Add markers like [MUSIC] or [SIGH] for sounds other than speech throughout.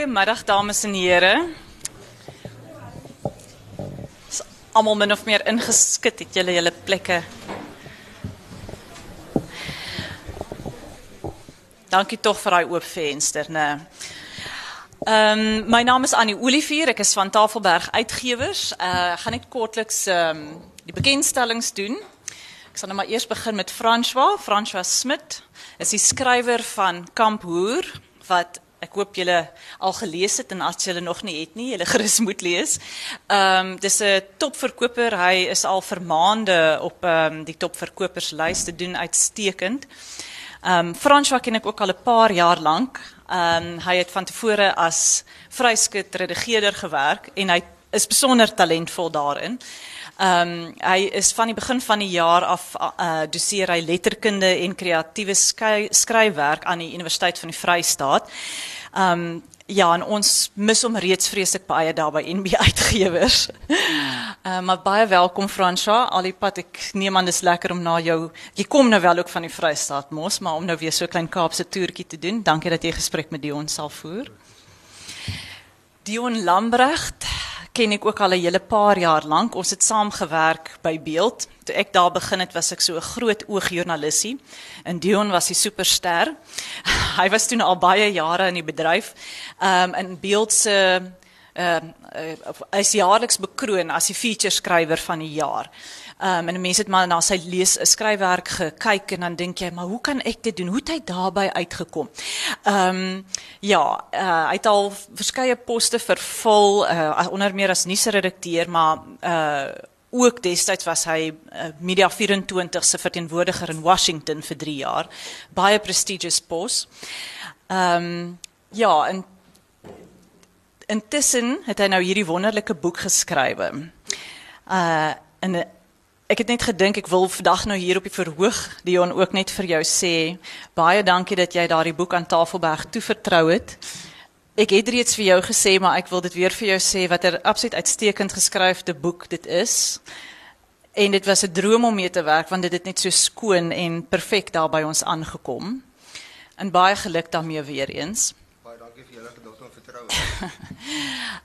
Goedemiddag, dames en heren. Is allemaal min of meer ingeskit, het jullie jullie plekken. Dankie toch voor die oop venster, nee. Um, my naam is Annie Olivier, ek is van Tafelberg Uitgewers. Uh, ek gaan net kortliks um, die bekendstellings doen. Ek sal nou maar eers begin met François, François Smit. Is die skrywer van Kamp Hoer wat ek hoop julle al gelees het en as julle nog nie het nie, julle [LAUGHS] gerus moet lees. Ehm um, dis 'n topverkoper. Hy is al vir maande op ehm um, die topverkoperslys te doen uitstekend. Ehm um, François ken ek ook al 'n paar jaar lank. Ehm um, hy het van tevore as vryskut redigeerder gewerk en hy is besonder talentvol daarin. Ehm um, hy is van die begin van die jaar af uh doseer hy letterkunde en kreatiewe skryfwerk aan die Universiteit van die Vrystaat. Ehm um, ja, en ons mis hom reeds vreeslik baie daar by NB Uitgewers. Ehm uh, maar baie welkom Fransja, al die pad ek neem aan dis lekker om na jou jy kom nou wel ook van die Vrystaat mos, maar om nou weer so 'n klein Kaapse toertjie te doen. Dankie dat jy gesprek met Dion sal voer. Dion Lambrecht ken ek ook al 'n hele paar jaar lank. Ons het saam gewerk by Beeld. Toe ek daar begin het, was ek so 'n groot oogjoernalisie. En Dion was die superster. Hy was toe al baie jare in die bedryf. Ehm um, in Beeld se ehm uh, is jaarliks bekroon as die feature skrywer van die jaar. Um, en mense het maar na sy lees skryfwerk gekyk en dan dink jy, maar hoe kan ek dit doen? Hoe het hy daarbey uitgekom? Ehm um, ja, uh, hy het al verskeie poste vervul uh, onder meer as nuusredakteur, maar uh ook destyds was hy uh, Media 24 se verteenwoordiger in Washington vir 3 jaar. Baie prestigious pos. Ehm um, ja, en intussen het hy nou hierdie wonderlike boek geskrywe. Uh en Ek het net gedink ek wil vandag nou hier op die verhoog Dion ook net vir jou sê baie dankie dat jy daardie boek aan Tafelberg toevertrou het. Ek het reeds vir jou gesê maar ek wil dit weer vir jou sê watter absoluut uitstekend geskryfde boek dit is. En dit was 'n droom om mee te werk want dit het net so skoon en perfek daar by ons aangekom. En baie geluk daarmee weer eens. Baie dankie vir julle geduld en vertroue.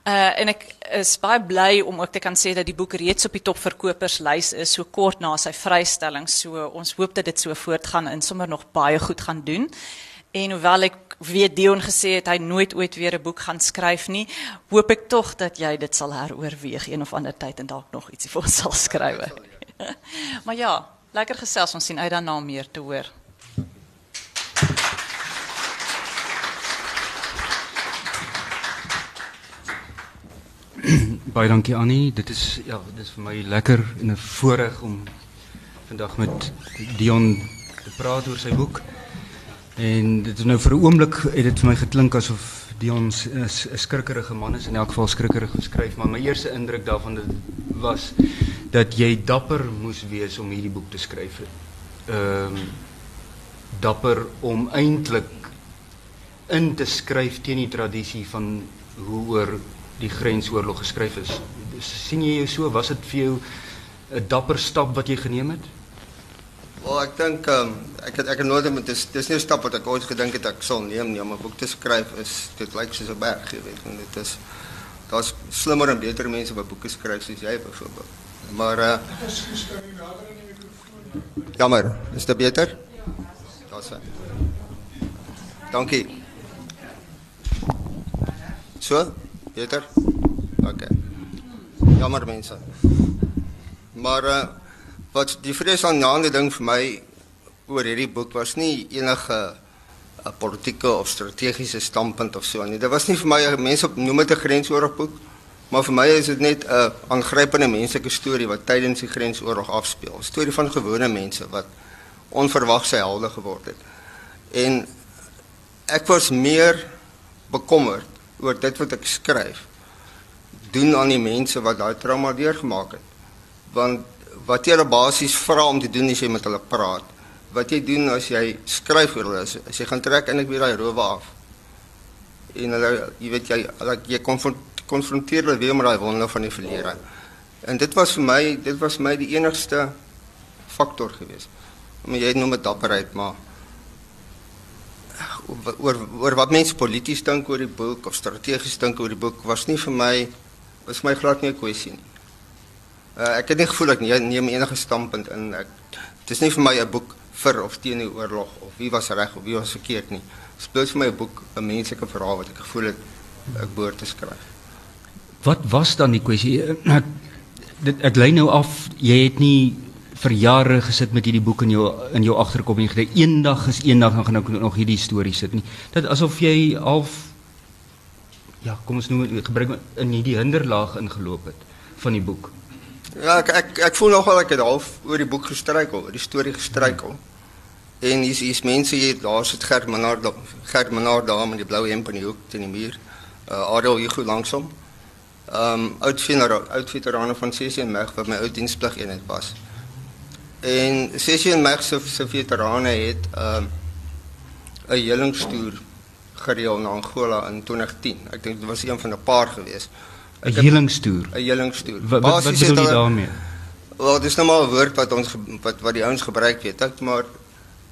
uh [LAUGHS] en ek is baie bly om ook te kan sê dat die boek reeds op die topverkoperslys is so kort na sy vrystelling. So ons hoop dat dit so voortgaan en sommer nog baie goed gaan doen. En hoewel ek weet Dion gesê het hy nooit ooit weer 'n boek gaan skryf nie, hoop ek tog dat jy dit sal heroorweeg een of ander tyd en dalk nog ietsie vir ons sal skryf. [LAUGHS] maar ja, lekker gesels ons sien uit daarna meer te hoor. [CLEARS THROAT] Baie dankie Annie. Dit is ja, dit is vir my lekker en 'n voorreg om vandag met Dion te praat oor sy boek. En dit is nou vir 'n oomblik het dit vir my geklink asof Dion 'n skrikkerige man is in elk geval skrikkerig geskryf, maar my eerste indruk daarvan was dat jy dapper moes wees om hierdie boek te skryf. Ehm um, dapper om eintlik in te skryf teen die tradisie van hoe oor die grensoorlog geskryf is. sien jy jou so was dit vir jou 'n dapper stap wat jy geneem het? Wel, ek dink um, ek het ek het nooit met dis dis nie 'n stap wat ek ooit gedink het ek sal neem nie om 'n boek te skryf is dit lyk soos 'n berg, jy weet, en dit is daar's slimmer en beter mense wat boeke skryf soos jy byvoorbeeld. Maar uh Jammer, is dit beter? Daar's hy. Dankie. So? Beter? OK. Jammer mense. Maar uh, wat die vreesaanjaende ding vir my oor hierdie boek was nie enige uh, politieke of strategiese standpunt of so nie. Dit was nie vir my mense noem dit 'n grensoorlog boek, maar vir my is dit net 'n aangrypende menslike storie wat tydens die grensoorlog afspeel. 'n Storie van gewone mense wat onverwags sy helde geword het. En ek was meer bekommerd oor dit wat ek skryf doen aan die mense wat daai trauma deurgemaak het. Want wat jy basies vra om te doen is jy met hulle praat. Wat jy doen as jy skryf oor hulle as jy gaan trek en ek weer daai rowe af. En hulle jy weet jy jy konfronteer hulle weer met daai wonde van die verlede. En dit was vir my dit was my die enigste faktor geweest. Om jy noem dit dapperheid maar oor oor wat mense polities dink oor die boek of strategies dink oor die boek was nie vir my was my glad nie 'n kwessie nie. Uh, ek het nie gevoel ek neem enige standpunt in ek dis nie vir my 'n boek vir of teen die oorlog of wie was reg of wie was verkeerd nie. Dit is vir my 'n boek 'n menslike verhaal wat ek gevoel het ek behoort te skryf. Wat was dan die kwessie? Nou, dit ek lei nou af jy het nie vir jare gesit met hierdie boek in jou in jou agterkop en gedink eendag is eendag gaan ek nog hierdie storie sit nie. Dit asof jy half ja, kom ons noem gebruik in hierdie hinderlaag ingeloop het van die boek. Ja, ek ek ek voel nogal ek het half oor die boek gestruikel, oor die storie gestruikel. En hier's hier's mense hier, daar sit Gert Manard, Gert Manard daar met die blou hemp in die hoek teen die muur. Uh Adel goed langsom. Um oud veterane, oud veterane van Sessie en Meg wat my ou diensplig eenheid was. En Sessie en Meg se se veterane het um 'n helingstoer gereël na Angola in 2010. Ek dink dit was een van 'n paar geweest. 'n helingstoer. 'n helingstoer. Wat wat, wat bedoel jy daarmee? Wel, dis nou maar 'n woord wat ons wat wat die ouens gebruik weet ek, maar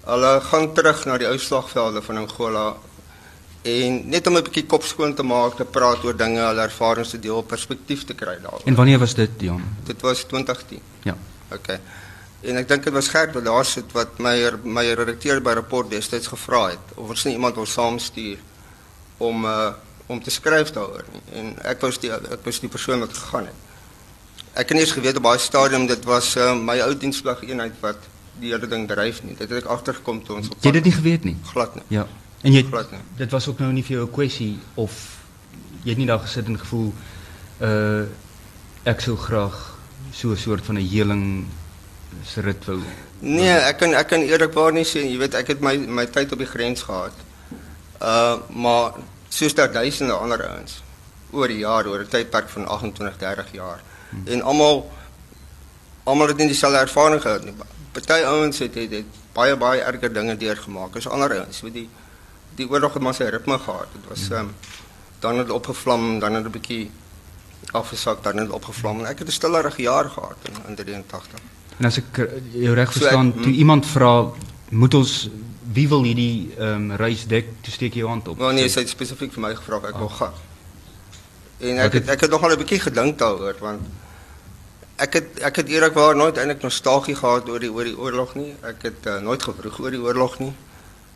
hulle gaan terug na die ou slagvelde van Angola en net om 'n bietjie kop skoon te maak, te praat oor dinge, hulle ervarings te deel, perspektief te kry daaroor. En wanneer was dit, Jan? Dit was 2010. Ja. OK. En ek dink dit was Gert wat daar sit wat my my redakteur by rapport destyds gevra het of ons nie iemand wil saamstuur om uh om te skryf daaroor. En ek was die ek was die persoon wat gegaan het. Ek het nie eens geweet op baie stadium dit was uh, my ou diensplig eenheid wat die hele ding dryf nie. Dit het ek agtergekom toe ons op Jy het dit nie geweet nie. Glad nie. Ja. En jy glad nie. Dit was ook nou nie vir jou 'n kwessie of jy het nie daar gesit en gevoel uh ek sou graag so 'n soort van 'n heling se rit wou. Nee, ek kan ek kan eerlikwaar nie sê, jy weet ek het my my tyd op die grens gehad. Uh maar soos daar duisende ander ouens oor die jaar oor 'n tydperk van 28 30 jaar hmm. en almal almal het nie dieselfde ervaring gehad nie. Party ouens het, het het baie baie erger dinge deurgemaak as ander ouens. So die die oorlog het maar sy ritme gehad. Dit was hmm. um, dan het opgevlam, dan het 'n bietjie afgesak, dan het opgevlam en ek het 'n stillerige jaar gehad in, in 83. En as ek jou reg verstaan, so ek, toe iemand vra moet ons wie wil hierdie ehm um, reis dek te steek jou hand op? Nou nee, sy het spesifiek vir my gevra ek oh. wil gaan. En ek het, ek het nog al 'n bietjie gedink daaroor want ek het ek het eerlikwaar nooit eintlik nostalgie gehad oor die oor die oorlog nie. Ek het uh, nooit gewroeg oor die oorlog nie.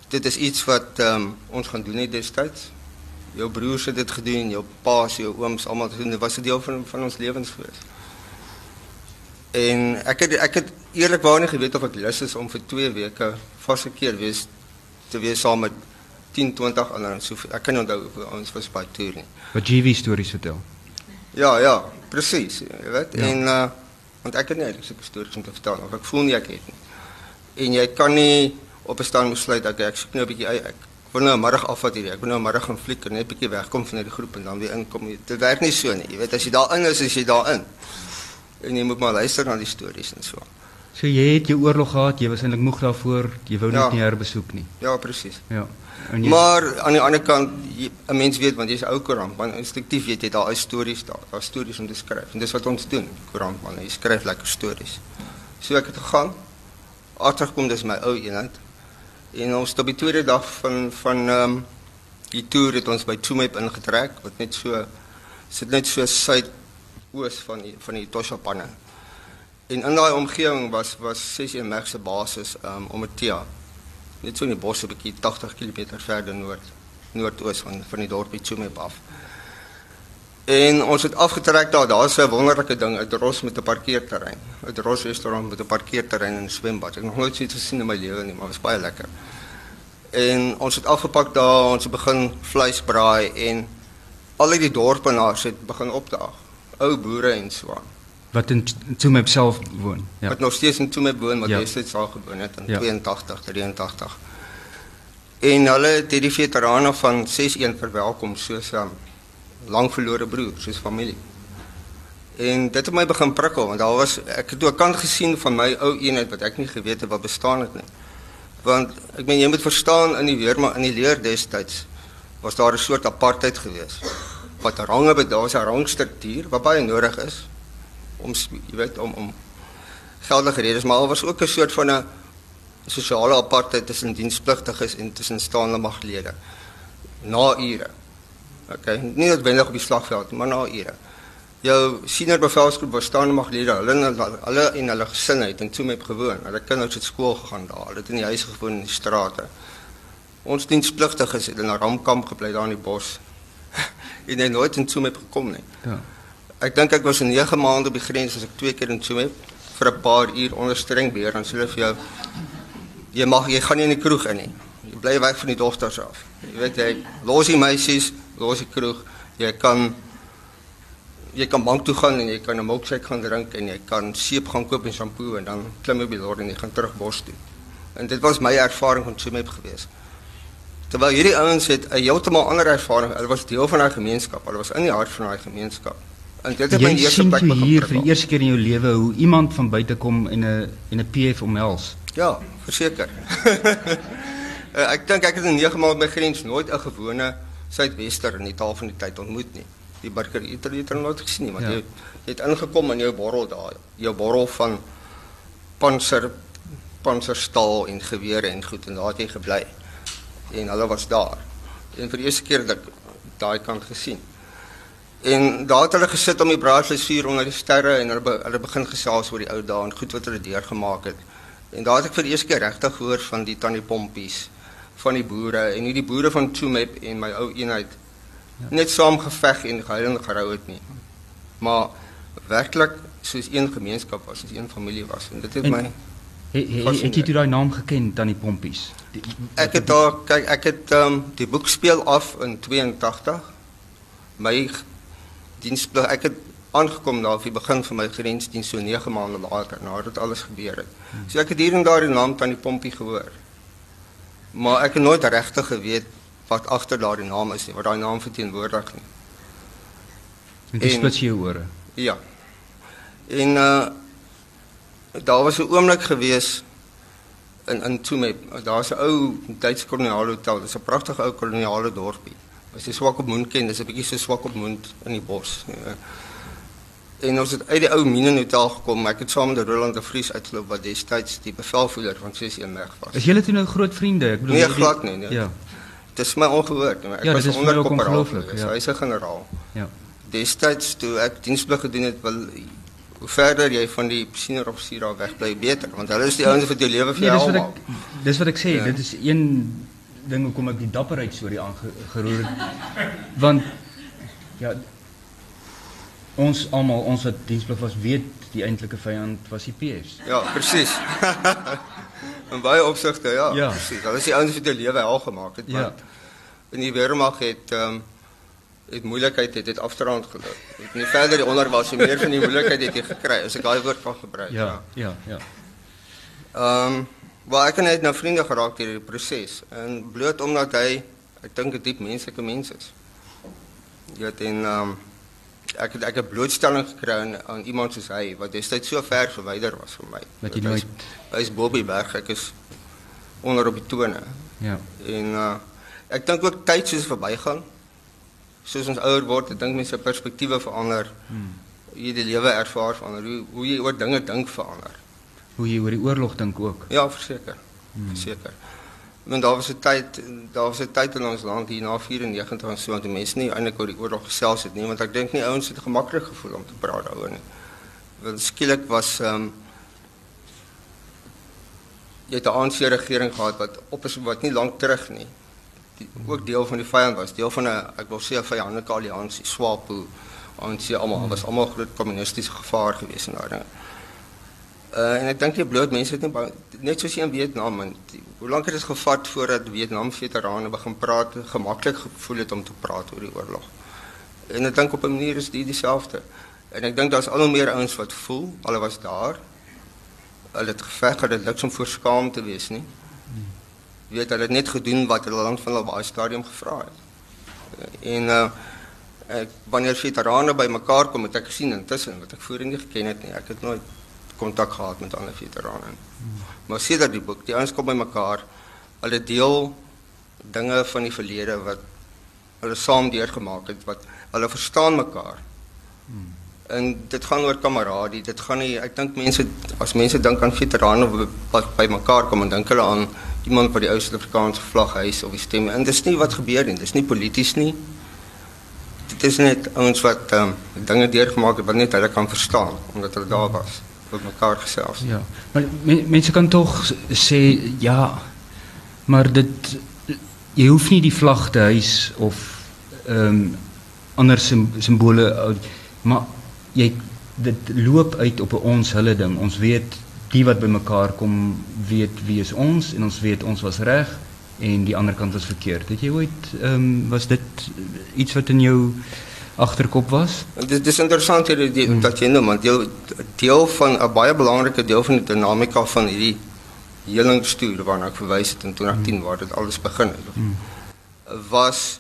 Dit is iets wat ehm um, ons gaan doen net destyds. Jou broers het dit gedoen, jou pa's, jou ooms, almal het dit was 'n deel van van ons lewens gewees. En ek het ek het eerlikwaar nie geweet of ek lus is om vir 2 weke vaste keer wees te wees saam met 10, 20 ander en so ek kan onthou ons was by toer nie. Wat GV stories vertel. Ja, ja, presies, jy weet. Ja. En uh want ek het nie eintlik sulke stories om te vertel of ek voel nie ek het nie. En jy kan nie op 'n staan besluit dat ek soek nou 'n bietjie ek wil nou 'n middag afvat hierdie. Ek wil nou 'n middag gaan fliek en net 'n bietjie wegkom van hierdie groep en dan weer inkom. Dit werk nie so nie. Jy weet as jy daarin is, is jy daarin. En jy moet maar luister na die stories en so. So jy het jou oorlog gehad, jy was eintlik moeg daarvoor, jy wou net ja. nie herbesoek nie. Ja, presies. Ja. Jy Maar aan die ander kant, 'n mens weet want jy's ou koerant, want instinktief weet jy daar is stories daar, daar stories om te skryf. En dis wat ons doen, koerant man, jy skryf lekker stories. So ek het gegaan. Agterkom dis my ou eenheid. En ons het op die tweede dag van van ehm um, die toer het ons by Tumep ingetrek wat net so sit net so suid oos van die, van die Toshapanne. En in daai omgewing was was 61 Meg se basis um, om Ometia. Net so in die bos 'n bietjie 80 km verder noord noordoos van van die dorpie Tsumeb af. En ons het afgetrek daar, daar's 'n wonderlike ding, 'n Ros met 'n parkeerterrein. 'n Ros restaurant met 'n parkeerterrein en 'n swembad. Ek het nog nooit so iets gesien in my lewe nie, maar dit was baie lekker. En ons het afgepak daar, ons het begin vleis braai en al die dorpenaars het begin opdaag. Ou boere en so aan wat in Tsumeb self woon. Ja. Wat nog steeds in Tsumeb woon, wat ja. destyds al gewoon het in ja. 82, 83. En hulle het die veterane van 61 verwelkom soos 'n um, lang verlore broer, soos familie. En dit het my begin prikkel want daar was ek het ook kant gesien van my ou eenheid wat ek nie geweet het wat bestaan het nie. Want ek meen jy moet verstaan in die weer maar in die leer destyds was daar 'n soort apartheid geweest. Wat range bedaar, was 'n rangstruktuur wat baie nodig is om jy weet om om geldige redes maar al was ook 'n soort van 'n sosiale apartheid tussen dienspligtiges en tussen staande maglede na ure. Okay, nie noodwendig op die slagveld, maar na ure. Jou senior bevelsgroep was staande maglede, hulle hulle en hulle gesinne het in Tsumeb gewoon. Hulle kinders het skool gegaan daar, hulle het in die huise gewoon in die strate. Ons dienspligtiges het in 'n ramkamp gebly daar in die bos. En hy nooit in Tsumeb gekom nie. Ja. Ek dink ek was 'n 9 maande op die grens as ek twee keer in Tsumeb vir 'n paar uur onder streng beheer en hulle vir jou jy mag jy gaan nie in die kroeg in nie. Jy bly weg van die dogters af. Jy weet jy los die meisies, los die kroeg. Jy kan jy kan bank toe gaan en jy kan 'n milkshake gaan drink en jy kan seep gaan koop en shampoo en dan klim jy op die lorry en jy gaan terug bos toe. En dit was my ervaring van Tsumeb geweest. Terwyl hierdie ouens het 'n heeltemal ander ervaring. Hulle was deel van daai gemeenskap. Hulle was in die hart van daai gemeenskap. En dit het my eerste plek begin. Jy hier vir die eerste keer in jou lewe hoe iemand van buite kom en 'n en 'n PF omhels. Ja, verseker. uh, [LAUGHS] ek dink ek het in 9 maande by grens nooit 'n gewone suidwester in die taal van die tyd ontmoet nie. Die burger het dit nooit gesien nie, want ja. jy, jy het ingekom in jou borrel daar, jou borrel van panser panserstal en gewere en goed en daar het jy gebly en hulle was daar. En vir die eerste keer dat ek daai kant gesien. En daar het hulle gesit om die braaivleisvuur onder die sterre en hulle be, hulle begin gesels oor die ou dae en goed wat hulle deurgemaak het. En daar het ek vir die eerste keer regtig gehoor van die tannie pompies van die boere en nie die boere van Tsumeb en my ou eenheid ja. net saam geveg en gehuil en gerou het nie. Maar werklik soos een gemeenskap was, soos een familie was en dit het en, my Het he, he, jy daai naam geken Pompies? Die, ek het daar kyk ek het um, die boek speel af in 82. My diensplig ek het aangekom daar vir begin van my grensdiens so 9 maande later nadat alles gebeur het. Hmm. So ek het hier en daar die naam Tannie Pompie gehoor. Maar ek het nooit regtig geweet wat agter daardie naam is nie, wat daai naam verteenwoordig nie. En dis wat jy hoor. Ja. En uh daar was 'n oomblik gewees in in Tsumeb. Daar's 'n ou Duitse koloniale hotel. Dit is 'n pragtige ou koloniale dorpie. As jy swak op moon ken, dis 'n bietjie so swak op moon in die bos. Ja. En ons het uit die ou Minen Hotel gekom. Ek het saam met Roland de Vries uitgeloop wat destyds die bevelvoerder van CC Merg was. Is julle toe nou groot vriende? Ek bedoel Nee, glad nie, nee. Ja. Dit is my ongehoord. Ek ja, was onder ongelooflik. Ja. Hy's 'n generaal. Ja. Destyds toe ek diensplig gedoen het, wil hoe verder jy van die senior offisier af wegbly beter want hulle is die ouens wat jou lewe vir jou nee, almal. Dis wat ek sê, ja. dit is een ding hoekom ek die dapperheid storie aangeroer het. Want ja ons almal ons wat diensplig was weet die eintlike vyand was die PS. Ja, presies. en [LAUGHS] baie opsigte ja, ja. presies. Hulle is die ouens wat jou lewe hel gemaak het want ja. in die weermag het ehm um, het moeilikheid het dit afdraand geloop. Het nie verder die onder was meer van die moeilikheid het jy gekry as ek daai woord van gebruik. Ja, ja, ja. Ehm, um, waar ek net nou vriende geraak deur die proses en bloot omdat hy ek dink 'n diep menslike mens is. Jy het in ehm um, ek het ek het blootstelling gekry aan, aan iemand soos hy wat destyds so ver verwyder was van my. Met jy nooit is Bobby Berg, ek is onder op die tone. Ja. En uh ek dink ook tyd soos verbygaan soos ons ouer word, ek dink mense se perspektiewe verander. Hmm. Jy die lewe ervaar verander, hoe hoe jy oor dinge dink verander. Hoe jy oor die oorlog dink ook. Ja, verseker. Hmm. Verseker. Want daar was 'n tyd, daar was 'n tyd in ons land hier na 94 en so want mense nie eintlik oor die oorlog gesels het nie, want ek dink nie ouens het gemaklik gevoel om te praat daaroor nie. Want skielik was ehm um, jy het 'n ANC regering gehad wat op is wat nie lank terug nie die, ook deel van die vyand was, deel van 'n ek wil sê 'n vyandelike alliansie, SWAPO, ANC almal was almal groot kommunistiese gevaar gewees in daai ding. Uh, en ek dink jy bloot mense het net net soos in Vietnam en die, hoe lank het dit gevat voordat Vietnam veterane begin praat, gemaklik gevoel het om te praat oor die oorlog. En ek dink op 'n manier is dit dieselfde. En ek dink daar's al hoe meer ouens wat voel, hulle was daar. Hulle het geveg, hulle het niks om voor skaam te wees nie weet hulle het net gedoen wat hulle lank van hulle baie stadium gevra het. En uh ek wanneer veterane by mekaar kom, het ek gesien intussen wat ek voorheen nie geken het nie. Ek het nooit kontak gehad met ander veterane. Hmm. Maar dat die boek, die ouens kom by mekaar, hulle deel dinge van die verlede wat hulle saam deurgemaak het wat hulle verstaan mekaar. Hmm. En dit gaan oor kamaradie. Dit gaan nie ek dink mense as mense dink aan veterane wat by mekaar kom en dink hulle aan iemand wat die ou Suid-Afrikaanse vlag hys of die stem. En dis nie wat gebeur nie. Dis nie polities nie. Dit is net ouens wat um, dinge deurgemaak het wat net hulle kan verstaan omdat hulle daar was met mekaar gesels. Ja. Maar men, mense kan tog sê ja, maar dit jy hoef nie die vlag te hys of ehm um, ander sim, simbole maar jy dit loop uit op 'n ons hulle ding. Ons weet die wat bymekaar kom weet wie is ons en ons weet ons was reg en die ander kant was verkeerd. Het jy ooit ehm um, was dit iets wat in jou agterkop was? Dit is interessant hier die, hmm. dat jy noem want deel deel van 'n baie belangrike deel van die dinamika van hierdie helingsstuur waarna ek verwys het in 2010 hmm. waar dit alles begin het. Hmm. Was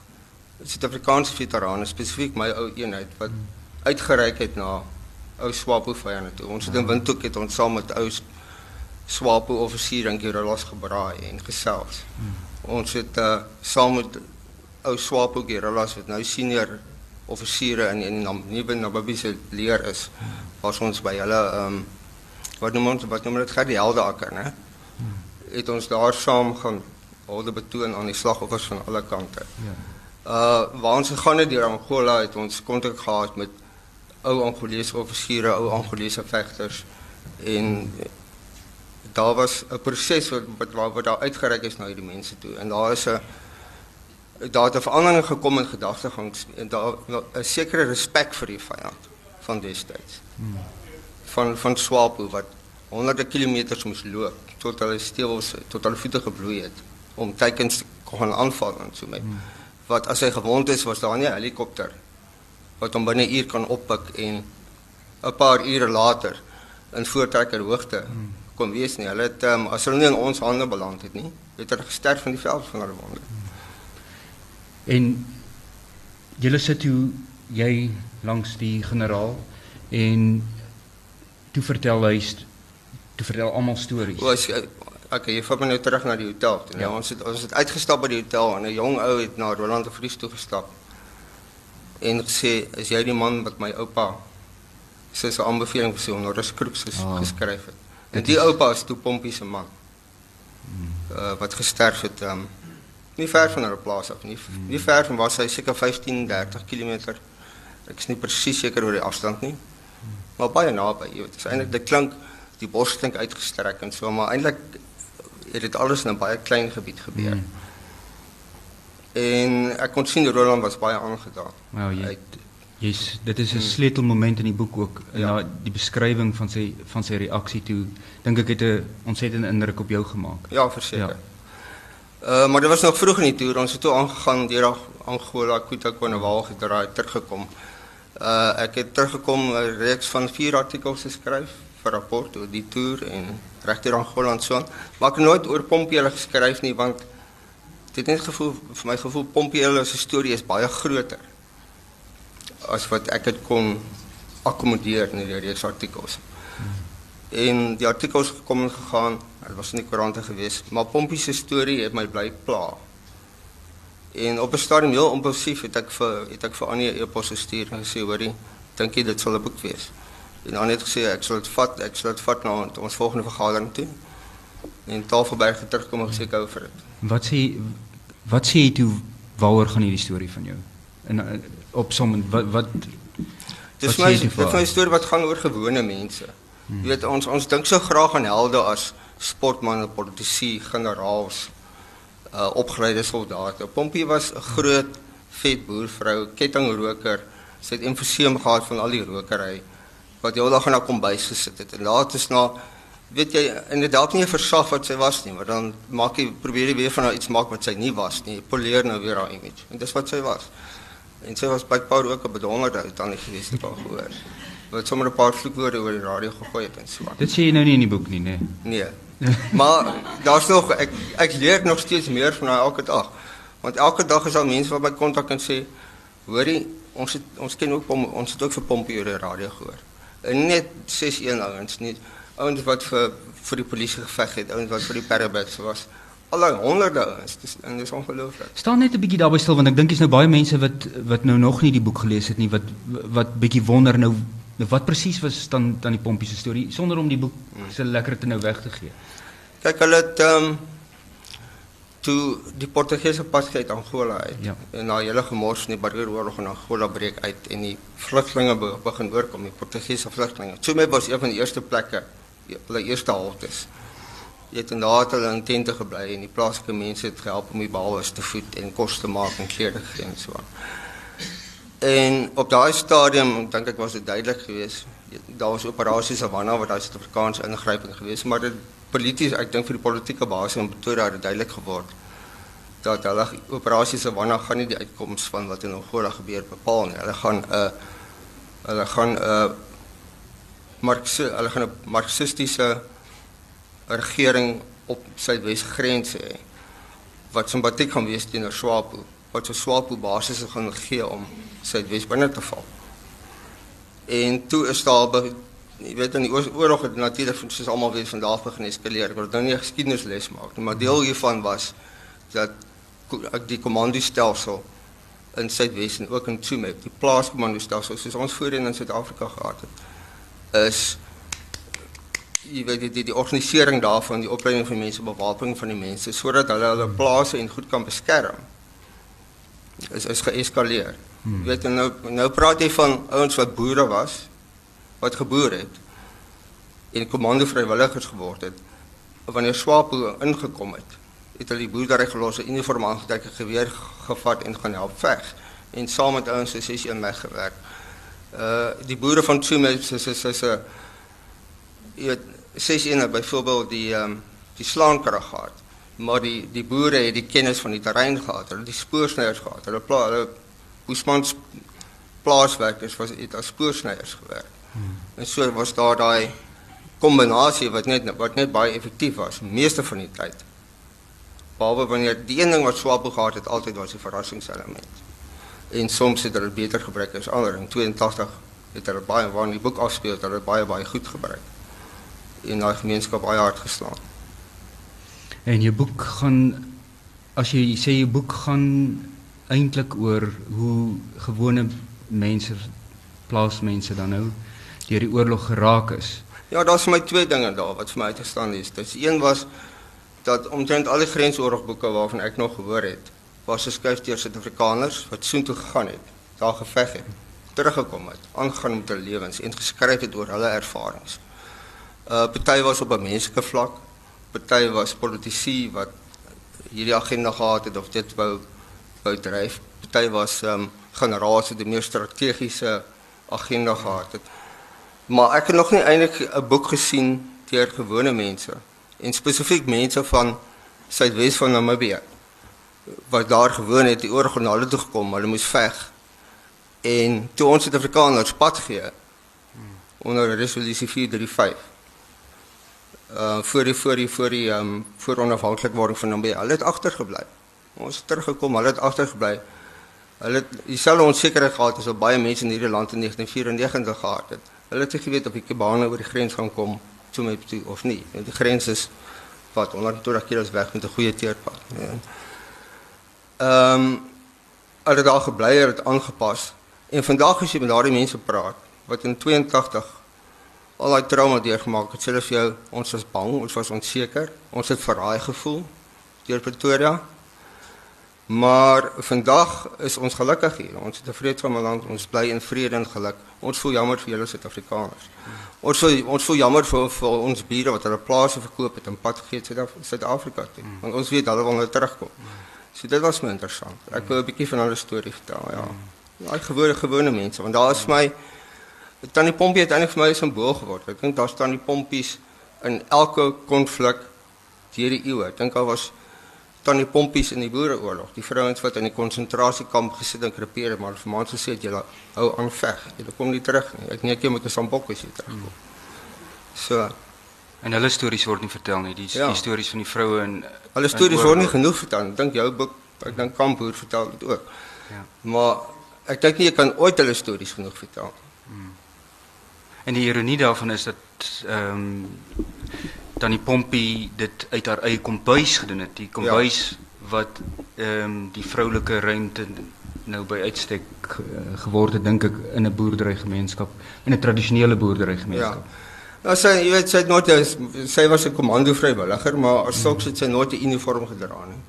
Suid-Afrikaanse veterane spesifiek my ou eenheid wat hmm uitgereik het na ou Swapo vyande toe. Ons het in Windhoek het ons saam met ou Swapo offisier in Girelas gebraai en gesels. Hmm. Ons het uh, saam met ou Swapo Girelas wat nou senior offisiere in in nuwe Namibiese leer is, was ons by hulle ehm um, wat noem ons wat noem dit gou die helde akker, né? Het ons daar saam gaan hulde betoon aan die slagoffers van alle kante. Ja. Uh waar ons gegaan het deur Angola het ons kontak gehad met ou Angolese offisiere, ou Angolese vegters en daar was 'n proses wat wat wat daar uitgereik is na hierdie mense toe en daar is 'n daar het 'n verandering gekom in gedagtegang en daar 'n sekere respek vir die vyand van destyds. Hmm. Van van Swapo wat honderde kilometers moes loop tot hulle stewels tot hulle voete gebloei het om teikens te kon aanval en so mee. Hmm. Wat as hy gewond is was daar nie 'n helikopter wat hom binne 'n uur kan oppik en 'n paar ure later in voortrekker hoogte kom wees nie. Hulle het um, as hulle nie in ons hande beland het nie, het hulle gesterf van die veld van hulle wonde. En julle sit toe jy langs die generaal en toe vertel hy toe vertel almal stories. Was okay, jy vat my nou terug na die hotel. Ja. ja, ons het ons het uitgestap by die hotel en 'n jong ou het na Roland de Vries toe gestap en gesê is jy die man wat my oupa so 'n aanbeveling vir sy honoris causa ges, oh. geskryf het. En die oupa is toe Pompie se man. Hmm. Uh, wat gesterf het um, nie ver van hulle plaas af nie. Hmm. Nie ver van waar hy seker 15 30 km. Ek is nie presies seker oor die afstand nie. Hmm. Maar baie naby, jy weet. Dit is eintlik dit klink die bos klink uitgestrek en so, maar eintlik het dit alles in 'n baie klein gebied gebeur. Hmm. En ek kon sien Roland was baie aangedaan. Nou jy jy's dit is 'n hmm. sleutelmoment in die boek ook ja. na die beskrywing van sy van sy reaksie toe dink ek het 'n ontsettende indruk op jou gemaak. Ja, verseker. Ja. Uh maar dit was nog vroeg in die toer. Ons het toe aangegaan deur Angola, Kuta, Konowal gedraai teruggekom. Uh ek het teruggekom 'n reeks van 4 artikels geskryf vir rapport oor die toer en regter Angola en so aan. Maar ek het nooit oor Pompie geskryf nie want het net gevoel vir my gevoel Pompeo se storie is baie groter as wat ek dit kon akkommodeer in die reeks artikels. En die artikels gekom en gegaan, dit was in die koerante gewees, maar Pompie se storie het my bly pla. En op 'n stadium heel impulsief het ek vir het ek vir Annie 'n e-pos gestuur en gesê hoorie, dink jy dit sal 'n boek wees? En Annie het gesê ek sal dit vat, ek sal dit vat na ons volgende vergadering toe. En Tafelberg het terugkom en gesê ek hou vir dit. Wat sê Wat sê jy toe waaroor gaan hierdie storie van jou? In eh, op som wat wat Dis my dit is 'n storie wat gaan oor gewone mense. Hmm. Jy weet ons ons dink so graag aan helde as sportmense, politici, generaals, uh opgeleide soldate. Pompie was 'n groot vet boervrou, kettingroker. Sy het emfoseem gehad van al die rokery wat jy al dag in haar kombuis gesit het. En laat is na weet jy inderdaad nie 'n versag wat sy was nie, maar dan maak jy probeer jy weer van haar iets maak wat sy nie was nie. Poleer nou weer haar image. En dis wat sy was. En sy was by Paul ook 'n bedonderde ou tannie gewees het al gehoor. Wat sommer 'n paar vloekwoorde oor die radio gegooi het en so. Dit sê jy nou nie in die boek nie, nê? Nee. nee. maar daar's nog ek ek leer nog steeds meer van haar elke dag. Want elke dag is daar mense wat my kontak en sê, "Hoorie, ons het ons ken ook ons het ook vir Pompie oor die radio gehoor." En net 61 ouens nie ouens wat vir vir die polisie geveg het, ouens wat vir die paramedics was. Allei honderde ouens, dis en dis ongelooflik. Staan net 'n bietjie daarby stil want ek dink jy's nou baie mense wat wat nou nog nie die boek gelees het nie wat wat bietjie wonder nou nou wat presies was dan dan die Pompie se storie sonder om die boek se lekker te nou weg te gee. Kyk, hulle het ehm um, toe die Portugese pas uit Angola uit. Ja. En na hele gemors in die Barreeroorlog in Angola breek uit en die vlugtelinge be, begin oorkom, die Portugese vlugtelinge. Tsumeb was een van die eerste plekke, hulle eerste haltes. Jy het inderdaad hulle in tente gebly en die plaaslike mense het gehelp om die balwas te voed en kos te maak en klere gee en so aan. En op daai stadium dink ek was dit duidelik geweest. Daar was operasie Savanna wat daai Suid-Afrikaanse ingryping geweest, maar dit polities, ek dink vir die politieke basis in Pretoria het duidelik geword dat hulle operasie Savanna gaan nie die uitkoms van wat in Angola gebeur bepaal nie. Hulle gaan 'n uh, hulle gaan 'n uh, Marxi hulle gaan 'n marxistiese regering op Suidwes grens hê wat simpatiek gaan wees teenoor SWAPO wat so SWAPO basis gaan gee om Suidwes binne te val. En toe is daar jy weet in die oor- oorlog het natuurlik soos almal weet van daar af begin eskaleer. Ek wil nou nie 'n geskiedenisles maak nie, maar deel hiervan was dat die kommandostelsel in Suidwes en ook in Tsumeb, die plaaskommandostelsel soos ons voorheen in Suid-Afrika gehad het, is jy weet die die, die organisering daarvan, die opleiding van mense, bewapening van die mense sodat hulle hulle plase en goed kan beskerm. Is is geeskaleer. Hmm. Jy weet nou nou praat jy van ouens wat boere was wat geboer het en komando vrywilligers geword het wanneer SWAPO ingekom het het hulle die boerdery gelos, 'n uniform aangetrek, 'n geweer gevat en gaan help veg en saam met ouens se 61 weggewerk. Uh die boere van Tsumeb is is is 'n jy weet 61 byvoorbeeld die ehm um, die slaankrag gehad. Maar die die boere het die kennis van die terrein gehad, hulle die spoorsnyers gehad. Hulle pla hulle Oesmans plaaswerkers was het as spoorsnyers gewerk. Hmm. En so was daar daai kombinasie wat net wat net baie effektief was, meeste van die tyd. Behalwe wanneer die een ding wat Swapo gehad het altyd was die verrassingselement. En soms het hulle beter gebruik as ander. In 82 het hulle baie waar in die boek afspeel, het hulle baie baie goed gebruik. En daai gemeenskap baie hard geslaan. En jou boek gaan as jy sê jou boek gaan eintlik oor hoe gewone mense plaasmense dan nou deur die oorlog geraak is. Ja, daar's vir my twee dinge daar wat vir my uitgestaan het. Dis een was dat omtrent al die grensoorlogboeke waarvan ek nog gehoor het, was geskryf deur Suid-Afrikaners wat soontoe gegaan het, daar geveg het, teruggekom het, aangegaan met hulle lewens en geskryf het oor hulle ervarings. Uh party was op 'n menslike vlak, party was politici wat hierdie agenda gehad het of dit wou wou dryf. Party was ehm um, generaals wat 'n meer strategiese agenda gehad het. Maar ek het nog nie eintlik 'n boek gesien deur gewone mense en spesifiek mense van Suidwes van Namibië wat daar gewoon het, die oorlog na hulle toe gekom, hulle moes veg. En toe ons Suid-Afrikaners pad gee onder resolusie 435 uh voor die voor die voor die ehm um, voor onafhanklikwording van Namibië, hulle het agtergebly. Ons het teruggekom, hulle het agtergebly. Hulle het dieselfde onsekerheid gehad as wat baie mense in hierdie land in 1994 gehad het. Hulle het geweet of die Kubane oor die grens gaan kom toe met toe of nie. Die grens is wat 120 km weg met 'n goeie teerpad. Ja. Ehm um, het daar gebly, het aangepas. En vandag as jy met daardie mense praat wat in 82 al daai trauma deurgemaak het, sê hulle vir jou ons was bang, ons was onseker, ons het verraai gevoel deur Pretoria. Maar vandag is ons gelukkig hier. Ons het 'n vredesame land, ons bly in vrede en geluk. Ons voel jammer vir julle Suid-Afrikaners. Ons voel ons voel jammer vir, vir ons bure wat hulle plase verkoop het en pad gegee het Suid-Af- Suid-Afrika toe. Want ons weet hulle wil nou terugkom. So dit was my interessant. Ek wil 'n bietjie van hulle storie vertel, ja. Daai gewone gewone mense, want daar is my Tannie Pompie het eintlik vir my 'n simbool geword. Ek dink daar staan die pompies in elke konflik deur die eeue. Ek dink daar was Tannie Pompies in die Boereoorlog, die vrouens wat in die konsentrasiekamp gesit en krepeer het, maar vir maande gesê het julle hou aan veg. Julle kom nie terug nie. Ek net jy moet 'n sambok as jy terugkom. So, En hulle stories word nie vertel nie. Die, Ja. die stories van die vroue en hulle stories word nie genoeg vertel. Ek dink jou boek, ek dink Kampoer vertel dit ook. Ja. Maar ek dink nie jy kan ooit hulle stories genoeg vertel nie. En die ironie daarvan is dat ehm um, Tannie Pompie dit uit haar eie kombuis gedoen het. Die kombuis ja. wat ehm um, die vroulike ruimte nou by uitstek uh, geword het dink ek in 'n boerderygemeenskap, in 'n tradisionele boerderygemeenskap. Ja. Nou sy jy weet sy het nooit sy was 'n komando vrywilliger, maar as sulks het sy nooit 'n uniform gedra nie.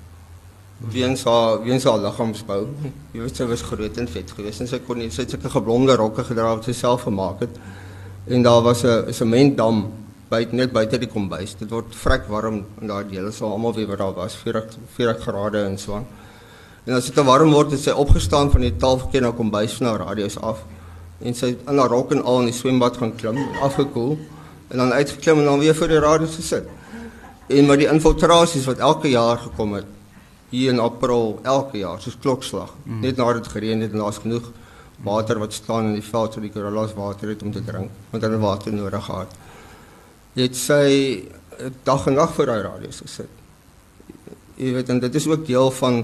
Weens haar weens haar liggaamsbou. Jy weet sy was groot en vet geweest en sy kon nie sy het sulke geblonde rokke gedra wat sy self gemaak het. En daar was 'n sementdam buite net buite die kombuis. Dit word vrek warm en daai dele sou almal weet wat daar was, 40 40 grade en so aan. En as dit te warm word, het sy opgestaan van die tafeltjie na kombuis na radio's af en sy in haar rok en al in die swembad gaan klim, afgekoel en dan uitgeklim en dan weer voor die radio gesit. En met die infiltrasies wat elke jaar gekom het hier in April elke jaar soos klokslag. Mm. Net nadat dit gereën het en daar's genoeg water wat staan in die veld sodat die koralas water het om te drink, want hulle water nodig gehad. Het sy dag en nag voor daai radio gesit. Jy weet en dit is ook deel van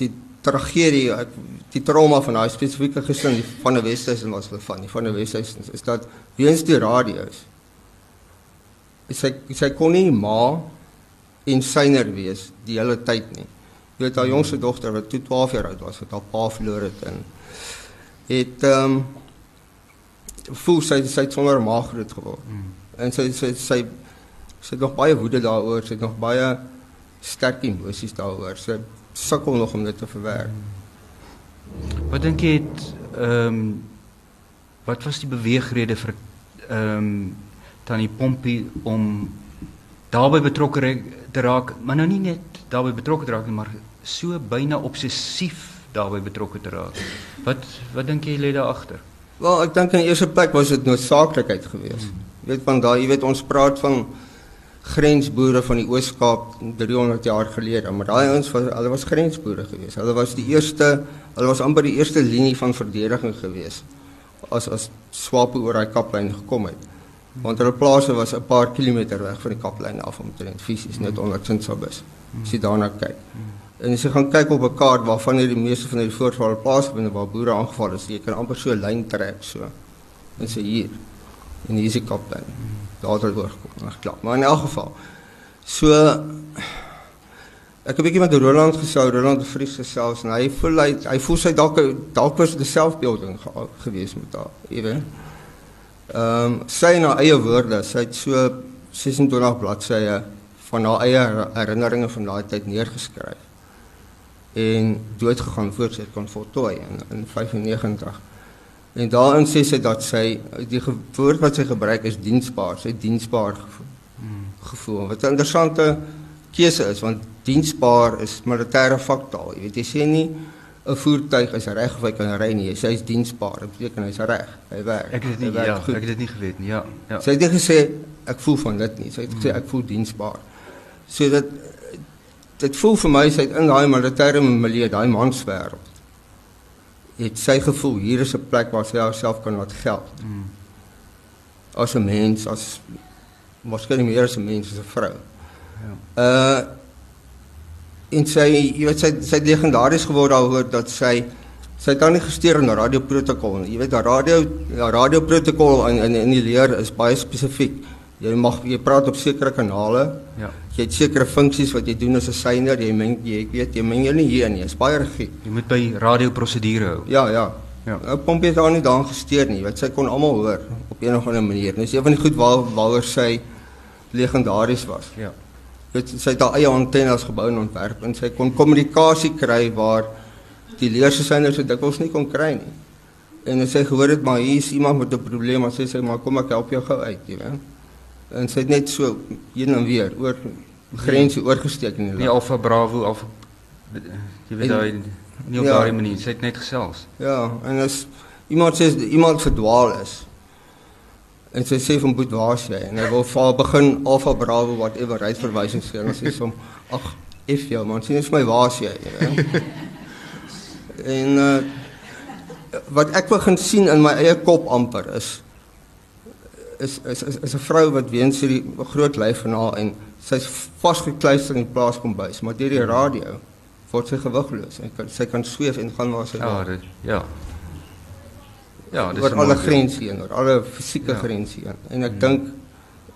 die tragedie die trauma van daai spesifieke gesin van die Wesduisen was hulle van die van die Wesduisen is dat weens die radio's sy sy kon nie ma en syner wees die hele tyd nie. Jy weet haar jongste dogter wat toe 12 jaar oud was wat haar pa verloor het en het ehm um, voel sy sy het sonder ma groot geword. Mm. En sy sy sy sy het nog baie woede daaroor, sy het nog baie sterk emosies daaroor. Sy sukkel nog om dit te verwerk. Mm. Wat dink jy het ehm um, wat was die beweegrede vir ehm um, Tannie Pompie om daarbey betrokke te raak, maar nou nie net daarbey betrokke te raak nie, maar so byna obsessief daarbey betrokke te raak. Wat wat dink jy lê daar agter? Wel, ek dink in die eerste plek was dit noodsaaklikheid geweest. Hmm. Jy weet van daai, jy weet ons praat van grensboere van die Oos-Kaap 300 jaar gelede, maar daai ouens was hulle was grensboere geweest. Hulle was die eerste, hulle was amper die eerste linie van verdediging geweest as as swape oor daai kaplyn gekom het. Want hulle plase was 'n paar kilometer weg van die kaplyn af omtrent fisies net onder Tsinsabus. As jy daarna kyk. En as jy gaan kyk op 'n kaart waarvan hier die meeste van die voorvalle plaasgebiede waar boere aangeval is, jy kan amper so 'n lyn trek so. En sê hier en hier is die kaplyn. Daar het oor gekom, reg klaar. Maar in elk geval so ek het 'n bietjie met Roland gesou, Roland Vries gesels en hy voel hy hy voel sy dalk dalk was dit 'n selfbeelding gewees met haar, jy weet. Ehm um, sy na eie woorde, sy het so 26 bladsye van haar eie herinneringe van daai tyd neergeskryf. En dood gegaan voor sy kon voltooi in in 95. En daarin sê sy dat sy die woord wat sy gebruik is diensbaar, sy diensbaar gevoel. Hmm. gevoel. Wat 'n interessante keuse is want diensbaar is militêre vaktaal. Jy weet jy sê nie 'n voertuig is reg of hy kan ry nie. Hy sê hy's diensbaar. Dit beteken hy's reg. Hy werk. Ek het dit nie ja, goed. ek het dit nie geweet nie. Ja, ja. Sy het net gesê ek voel van dit nie. Sy het gesê ek voel diensbaar. So dat dit voel vir my sy het in daai militêre milieu, daai manswêreld. Het sy gevoel hier is 'n plek waar sy haarself kan laat geld. Mm. As 'n mens, as moskien meer as 'n mens, as 'n vrou. Ja. Uh en sy jy weet sy sy het legendaries geword daaroor dat sy sy het dan nie gesteer in radio protokol nie. Jy weet daar radio ja, radio protokol in, in in die leer is baie spesifiek. Jy mag jy praat op sekere kanale. Ja. Jy het sekere funksies wat jy doen as 'n syner. Jy meng jy weet jy meng jy nie hier nie. Dit is baie rigied. Jy moet by radio prosedure hou. Ja, ja. Ja. Nou pomp jy daar nie daan gesteer nie. Wat sy kon almal hoor op een of ander manier. Dis een van die goed waar waaroor sy legendaries was. Ja het sy het haar eie antennes gebou en ontwerp en sy kon kommunikasie kry waar die leersesyners so dikwels nie kon kry nie. En sy gehoor het maar hier is iemand met 'n probleem, maar sy sê maar kom ek help jou gou uit, jy weet. En sy het net so heen en weer oor grense oorgesteek in die land. Die Alpha Bravo of jy weet daai nie op ja, daardie manier, sy het net gesels. Ja, en as iemand sê iemand verdwaal is, En sy sê van Boet waar sy en hy wil vir begin Alpha Bravo whatever right verwysings gee en sy sê hom ag if jou man sien is my waar sy [LAUGHS] en uh, wat ek begin sien in my eie kop amper is is is is, is 'n vrou wat weens hierdie groot lyf van haar en sy's vasgekluister in die plaas kom bys maar deur die radio word sy gewigloos en sy, sy kan sweef en gaan waar sy ja, wil ja Ja, dis oor alle grense heen, oor alle fisieke ja. grense heen. En ek mm. dink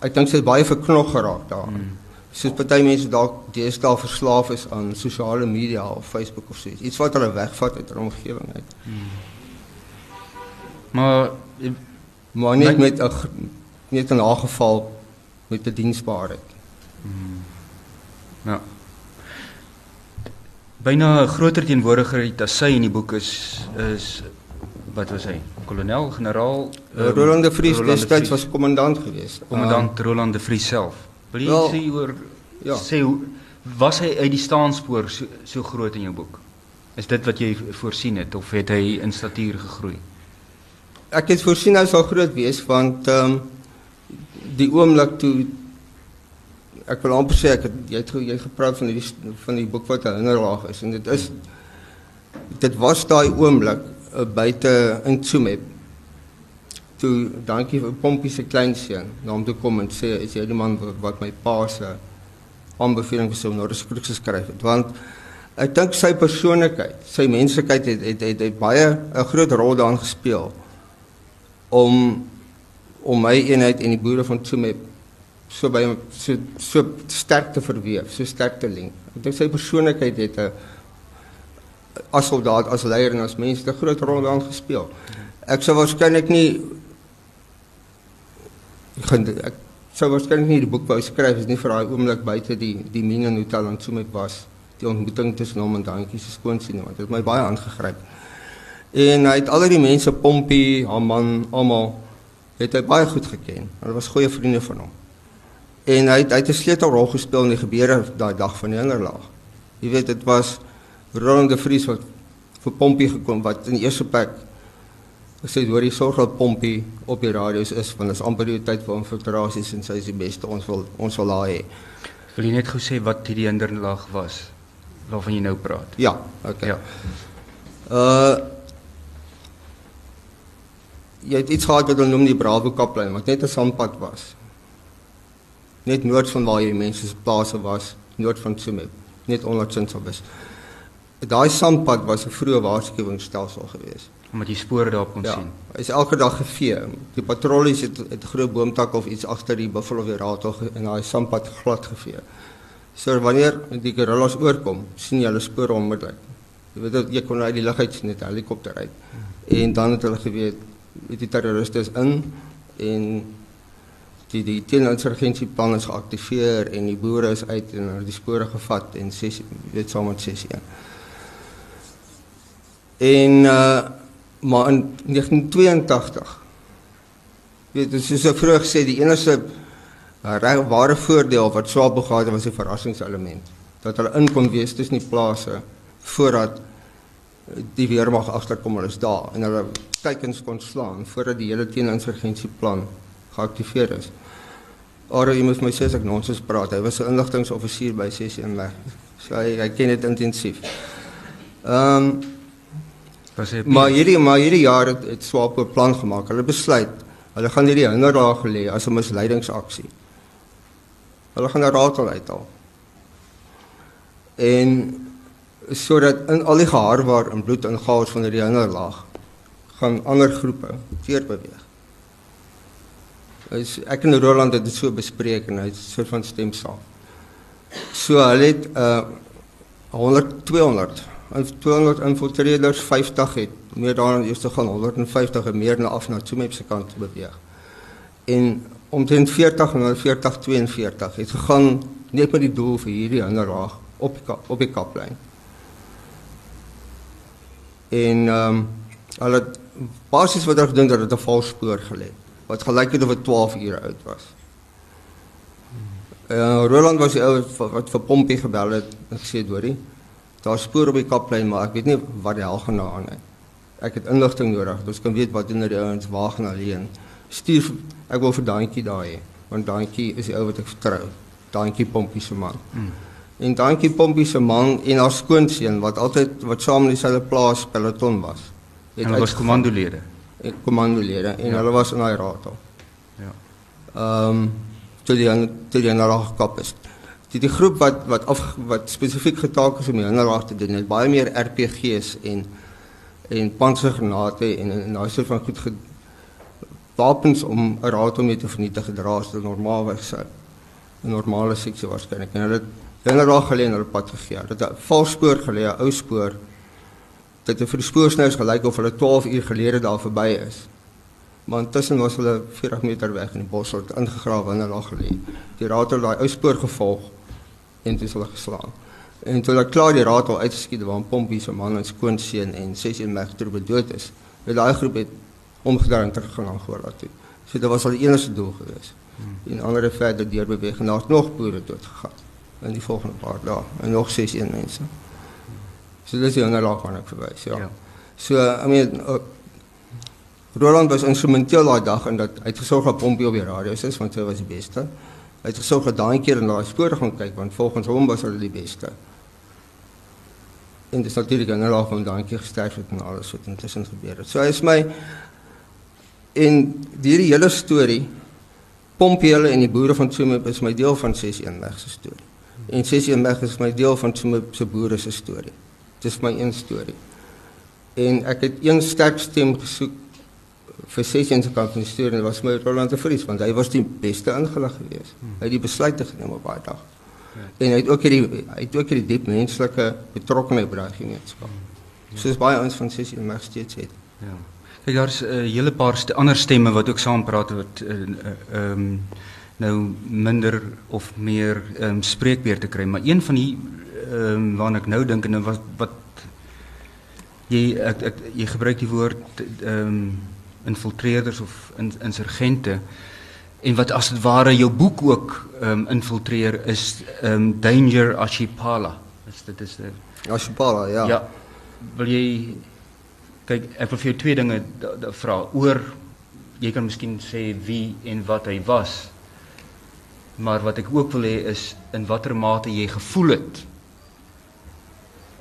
ek dink sy het baie verknog geraak daar. Mm. soos party mense dalk deesdae verslaaf is aan sosiale media of Facebook of so iets. Iets wat hulle wegvat uit hulle omgewing uit. Maar eh, Maar nie My- met 'n net 'n aangeval met 'n diensbaarheid. ja. Byna 'n groter teenwoordigheid as sy in die boek is is wat was hy? Kolonel, generaal Uh, Roland de Vries Roland de destyds Vries. was kommandant geweest. kommandant Roland de Vries self. Wil jy wel, sê oor ja. sê hoe was hy uit die staanspoor so, so groot in jou boek? Is dit wat jy voorsien het of het hy in statuur gegroei? Ek het voorsien hy sal groot wees want ehm um, die oomblik toe ek wil amper sê ek het jy het, jy het gepraat van die van die boek wat 'n hinderlaag is en dit is dit was daai oomblik uh, buite in Tsumeb toe dankie vir Pompie se kleinseun na hom toe kom en sê is jy die man wat, wat my pa se aanbeveling vir sy honoris geskryf het? Want ek dink sy persoonlikheid sy menslikheid het het, het, het baie 'n groot rol daarin gespeel om om my eenheid en die boere van Tsumeb so by so so sterk te verweef, so sterk te link. Ek dink sy persoonlikheid het 'n as soldaat, as leier en as mens 'n groot rol daarin gespeel. Ek sou waarskynlik nie ek gaan ek sou waarskynlik nie die boek wou skryf as nie vir daai oomblik buite die die mine in Hotel in Tsumeb was. Die ontmoeting tussen hom en Dankie se skoonseun want dit het my baie aangegryp. En hy het al die mense Pompie, Haman, almal het hy baie goed geken. Hulle was goeie vriende van hom. En hy het hy het 'n sleutelrol gespeel in die gebeure daai dag van die hinderlaag. Jy weet dit was Roland de Vries wat vir Pompie gekom wat in die eerste plek gesê hoor jy sorg dat Pompie op die radio's is want dit is amper die tyd vir infiltrasies en sy is die beste ons wil ons wil haar hê. Wil jy net gou sê wat hierdie hinderlaag was waarvan jy nou praat? Ja, okay. Ja. Uh jy het iets gehad wat hulle noem die Bravo Kaplyn wat net 'n sandpad was. Net noord van waar hierdie mense se plase was, noord van Tsumeb, net onder Tsinsabis. Daai sandpad was 'n vroeë waarskuwingsstelsel geweest. Omdat jy spore daarop kon Ja, sien. hy is elke dag gevee. Die patrollies het het groot boomtak of iets agter die buffel of die ge- en daai sandpad glad gevee. So wanneer die guerrillas oorkom, sien jy hulle spore onmiddellik. Jy weet dat jy kon uit die lug uit sien net 'n helikopter uit. En dan het hulle geweet weet die terroriste is in en die die teeninsurgensieplan is geaktiveer en die boere is uit en hulle die spore gevat en 6 weet saam met 61. En uh maar in 1982 weet dit is so vroeg gesê die enigste reg ware voordeel wat Swapo gehad het was die verrassingselement dat hulle in kon wees tussen die plase voordat die weermag agterkom hulle is daar en hulle teikens kon slaan voordat die hele teeninsurgensieplan geaktiveer is. Aro, jy moet my sê as ek nonsens praat. Hy was 'n inligtingsoffisier by 61 weg. So hy, hy ken dit intensief. Ehm um, Was hy Maar hierdie maar hierdie jaar het, het Swapo 'n plan gemaak. Hulle besluit hulle gaan hierdie hinderlaag lê as 'n misleidingsaksie. Hulle gaan 'n ratel uithaal. En sodat in al die geharwaar en bloed en chaos van hierdie hinderlaag gaan ander groepe teerbeweeg. Is ek en Roland het dit so bespreek en hy het so van stem saam. So hulle het uh 100 200 en 200 infiltreerders 50 het meer dan eers te gaan 150 en meer na af na Tsumeb se kant beweeg. En omtrent 40 en 40 42 het gegaan net met die doel vir hierdie hinderlaag op die Kap- op die kaplyn. En ehm um, hulle het basies wat hulle gedink het, het 'n vals spoor gelê wat gelyk het of dit 12 ure oud was. Uh, Roland was die ou wat- vir Pompie gebel het en gesê Dorie, daar's spoor op die kaplyn, maar ek weet nie wat die hel gaan nou aan nie. Ek het inligting nodig. Ons kan weet wat doen die ouens waar gaan alleen. Stuur ek wil vir Daantjie daar hê, want Daantjie is die ou wat ek vertrou. Daantjie Pompie se man. Hmm. En Daantjie Pompie se man en haar skoonseun wat altyd wat saam in dieselfde plaas peloton was. het Hulle was kommandolede. En kommandolede en Ja. hulle was in daai raad al. Ja. Ehm um, toe die toe die hinderlaag gekap is. Die die groep wat wat af wat spesifiek getaak is om die hinderlaag te doen, het baie meer RPG's en en pansergranate en en daai soort van goed ge, wapens om 'n raad om mee te vernietig gedra as dit normaalweg sou. 'n normale seksie waarskynlik. En hulle het generaal gelê en hulle pad gegee. Dit 'n valspoor gelê, 'n ou spoor. Dit het vir die spoorsnouers gelyk of hulle 12 uur gelede daar verby is. Maar intussen was hulle 40 meter weg in die bos het ingegrawe en hulle gelê. Die raad het daai ou spoor gevolg en dit is hulle geslaan. En toe hulle klaar die raad al uitgeskiet waar 'n pompie se man en skoonseun en 16 megtroepe dood is. Het daai groep het omgedraai en teruggegaan aan Gola toe. So dit was al die enigste doel geweest. Hmm. En ander verder deur beweeg en daar's nog boere dood gegaan in die volgende paar dae en nog 16 mense. So dis die ander laag wat ek verwys, ja. ja. So I mean uh, Roland was instrumenteel daai dag en dat hy het gesorg dat pompie op die radio is want hy was die beste. Hy het gesorg dat daai keer in daai spore gaan kyk want volgens hom was hulle die beste en dis natuurlik aan hulle van dankie gesterf het en alles wat intussen gebeur het. So hy is my in hierdie hele storie Pompiele en die boere van Tsumeb is my deel van 61 se storie. En 61 is my deel van Tsumeb se boere se storie. Dis my een storie. En ek het een sterk stem gesoek vir 61 se kant van die storie en dit was my Roland de Vries want hy was die beste ingelig geweest. Hy het die besluite geneem op daai dag. En hy het ook hierdie hy het ook hierdie diep menslike betrokkenheid by daai gemeenskap. Soos baie ons van sessie mag steeds het. Ja. Kyk daar's 'n uh, hele paar st ander stemme wat ook saam praat wat ehm uh, uh, um, nou minder of meer ehm um, spreekbeurte kry, maar een van die ehm um, waarna ek nou dink en wat wat jy ek, ek jy gebruik die woord ehm um, infiltreerders of in, insurgente en wat as dit ware jou boek ook ehm um, infiltreer is ehm um, Danger Archipala. Is dit is 'n Archipala, ja. Ja. Wil jy kyk ek wil vir jou twee dinge vra oor jy kan miskien sê wie en wat hy was. Maar wat ek ook wil hê is in watter mate jy gevoel het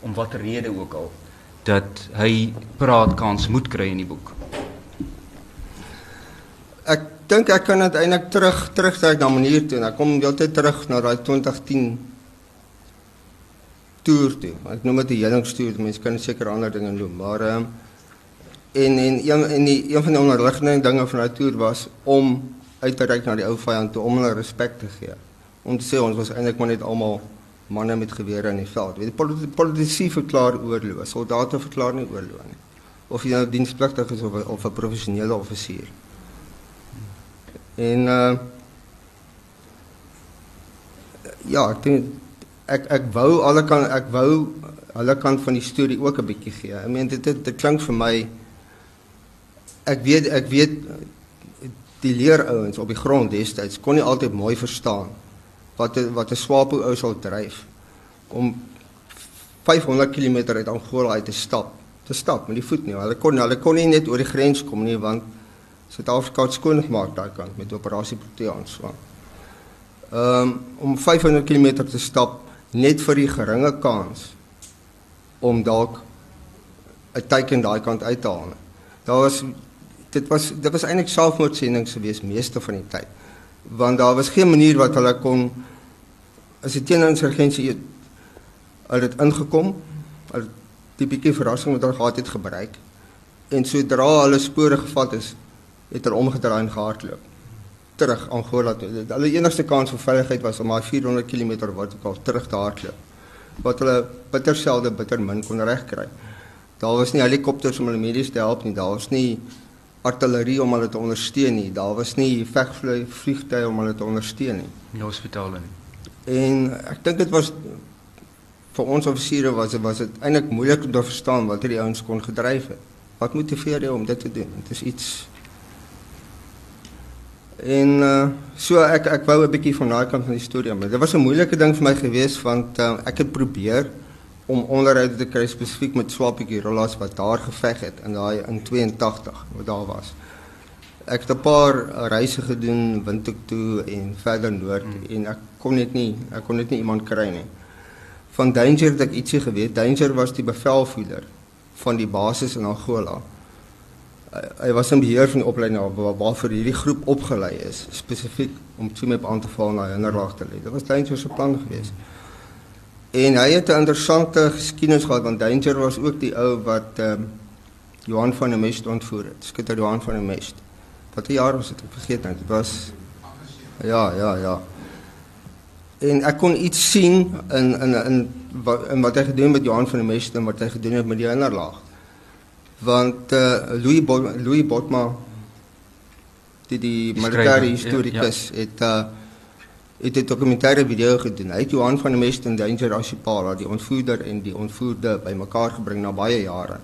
om watter rede ook al dat hy praat kans moet kry in die boek. Ek dink ek kan dit eintlik terug terugtrek na manier toe. Ek kom heeltyd terug na daai 2010 toer toe. Ek noem dit die heringstoer. Mense kan seker ander dinge noem, maar ehm um, en en een en die een van die onderliggende dinge van daai toer was om uit te reik na die ou vyand toe om hulle respek te gee. Te sê ons was eintlik maar net almal manne met gewere in die veld. Weet die politisie verklaar oorlog, soldate verklaar nie oorlog nie. Of jy nou dienspligtig is of of 'n professionele offisier. En uh ja, ek dink ek ek wou alle kan ek wou hulle kant van die storie ook 'n bietjie gee. Ek meen dit dit, dit klink vir my ek weet ek weet die leerouens op die grond destyds kon nie altyd mooi verstaan wat wat 'n swapo ou sal dryf om 500 km uit Angola uit te stap te stap met die voet nie. Hulle kon hulle kon nie net oor die grens kom nie want Suid-Afrika het skoon gemaak daai kant met operasie Protean so. Ehm um, om 500 km te stap net vir die geringe kans om dalk 'n teiken daai kant uit te haal. Daar was dit was dit was eintlik selfmoordsendings geweest meeste van die tyd. Want daar was geen manier wat hulle kon as die teeninsurgensie al dit ingekom, al die bietjie verrassing wat hulle gehad het gebruik en sodra hulle spore gevat is, het hulle omgedraai en gehardloop terug Angola toe. Hulle enigste kans vir veiligheid was om maar 400 km vertikaal terug te hardloop. Wat hulle bitter selde bitter min kon regkry. Daar was nie helikopters om hulle medies te help nie. Daar was nie artillerie om hulle te ondersteun nie. Daar was nie vegvliegtuie om hulle te ondersteun nie. Nie hospitale nie. En ek dink dit was vir ons offisiere was dit was dit eintlik moeilik om te verstaan wat hierdie ouens kon gedryf het. Wat motiveer jou om dit te doen? Dit is iets En uh, so ek ek wou 'n bietjie van daai kant van die storie maar dit was 'n moeilike ding vir my gewees want uh, ek het probeer om onderhoude te kry spesifiek met Swapie Rollas wat daar geveg het in daai in 82 wat daar was. Ek het 'n paar reise gedoen Windhoek toe en verder noord hmm. en ek kon net nie ek kon net nie iemand kry nie. Van Danger het ek ietsie geweet. Danger was die bevelvoerder van die basis in Angola hy was in beheer van die opleiding waar waarvoor hierdie groep opgelei is spesifiek om Tsumeb aan te val na Hinderlaag te lê. Dit was Danger se plan geweest. En hy het 'n interessante geskiedenis gehad want Danger was ook die ou wat ehm um, Johan van der Mest ontvoer het. Skutter Johan van der Mest. Wat 'n jaar was dit? Ek vergeet net. Dit was Ja, ja, ja. en ek kon iets sien in in in wat in wat hy gedoen met Johan van der Merwe en wat hy gedoen het met die ander laag. Want uh, Louis Bo Louis Botma die die militêre historikus ja, ja. het uh, het 'n dokumentêre video gedoen. Hy het Johan van der Merwe en Danger Ashipala, die ontvoerder en die ontvoerde bymekaar gebring na baie jare.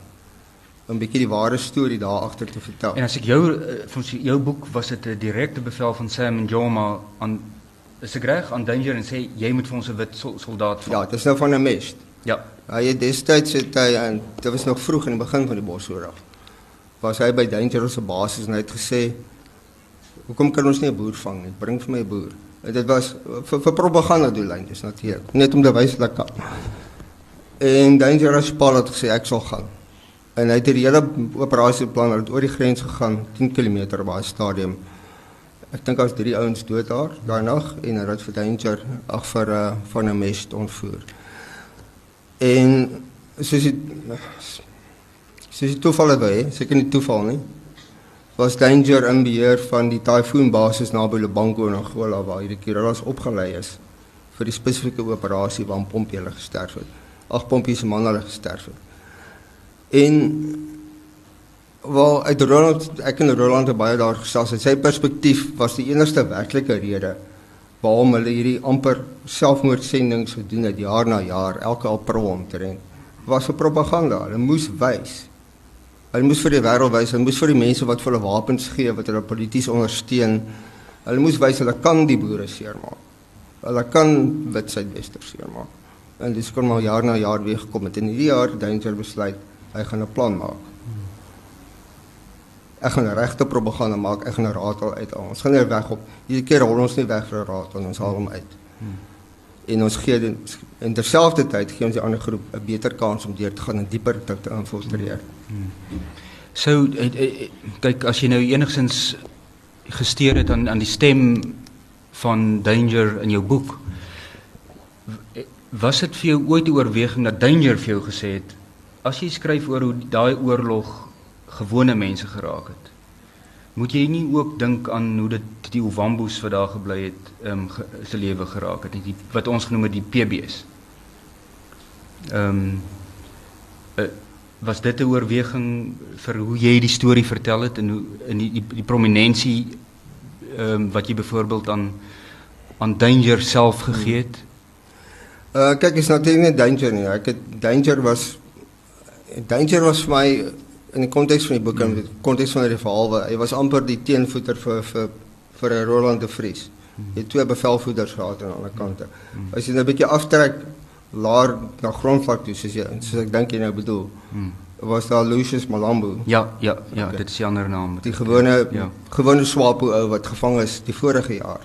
'n bietjie die ware storie daar agter te vertel. En as ek jou uh, van jou boek was dit 'n direkte bevel van Sam Njoma aan is ek reg aan Danger en sê jy moet vir ons 'n wit soldaat val. Ja, dit is nou van 'n mes. Ja. Hy het destyds het hy en dit was nog vroeg in die begin van die Bosoorlog. Was hy by Danger se basis en hy het gesê hoekom kan ons nie 'n boer vang nie? Bring vir my 'n boer. Dit was vir vir propaganda doeleindes natuurlik, net om te wys dat kan. En Danger as Paul het gesê ek sal gaan. En hy het die hele operasieplan oor die grens gegaan, 10 km by stadium. Ek dink as drie ouens dood daar daai nag en hulle het vir danger ag vir uh, van 'n mes ontvoer. En soos dit soos dit toeval het, hè, seker nie toeval nie. Was danger in beheer van die Typhoon basis naby Lubango in Angola waar hierdie kiralas opgelei is vir die spesifieke operasie waar Pompie hulle gesterf het. Ag Pompie se man hulle gesterf het. En Wel, uit Roland, ek en Roland het baie daar gesels. Sy perspektief was die enigste werklike rede waarom hulle hierdie amper selfmoordsendings gedoen het jaar na jaar, elke april omtrent. Was vir propaganda. Hulle moes wys. Hulle moes vir die wêreld wys, hulle moes vir die mense wat vir hulle wapens gee, wat hulle polities ondersteun. Hulle moes wys hulle kan die boere seermaak. Hulle kan wit Suidwester seermaak. En dis kon maar jaar na jaar weer gekom het. En hierdie jaar Danger besluit hy gaan 'n plan maak ek gaan regte propaganda maak, ek gaan raad al uit. Ons gaan nie weg op. Hierdie keer rol ons nie weg vir raad, ons haal hom uit. En ons gee in, in terselfdertyd gee ons die ander groep 'n beter kans om deur te gaan en dieper te infiltreer. Hmm. So kyk as jy nou enigsins gesteer het aan aan die stem van danger in jou boek was dit vir jou ooit 'n oorweging dat danger vir jou gesê het as jy skryf oor hoe daai oorlog gewone mense geraak het. Moet jy nie ook dink aan hoe dit die Ovambos wat daar gebly het, ehm um, ge, se lewe geraak het, die wat ons genoem het die PB's. Ehm um, was dit 'n oorweging vir hoe jy die storie vertel het en hoe in die die, die prominensie ehm um, wat jy byvoorbeeld aan aan Danger self gegee het? Uh kyk, is natuurlik nie Danger nie. Ek het Danger was Danger was vir my in die konteks van die boek en die konteks van die verhaal, hy was amper die teenvoeter vir vir vir Roland de Vries. Hy het twee bevelvoerders gehad aan alle kante. Mm. As jy nou 'n bietjie aftrek laer na grondvlak toe, soos jy soos ek dink jy nou bedoel. Was daar Lucius Malambo? Ja, ja, ja, okay. dit is 'n ander naam. Die gewone ja. gewone swapo ou wat gevang is die vorige jaar.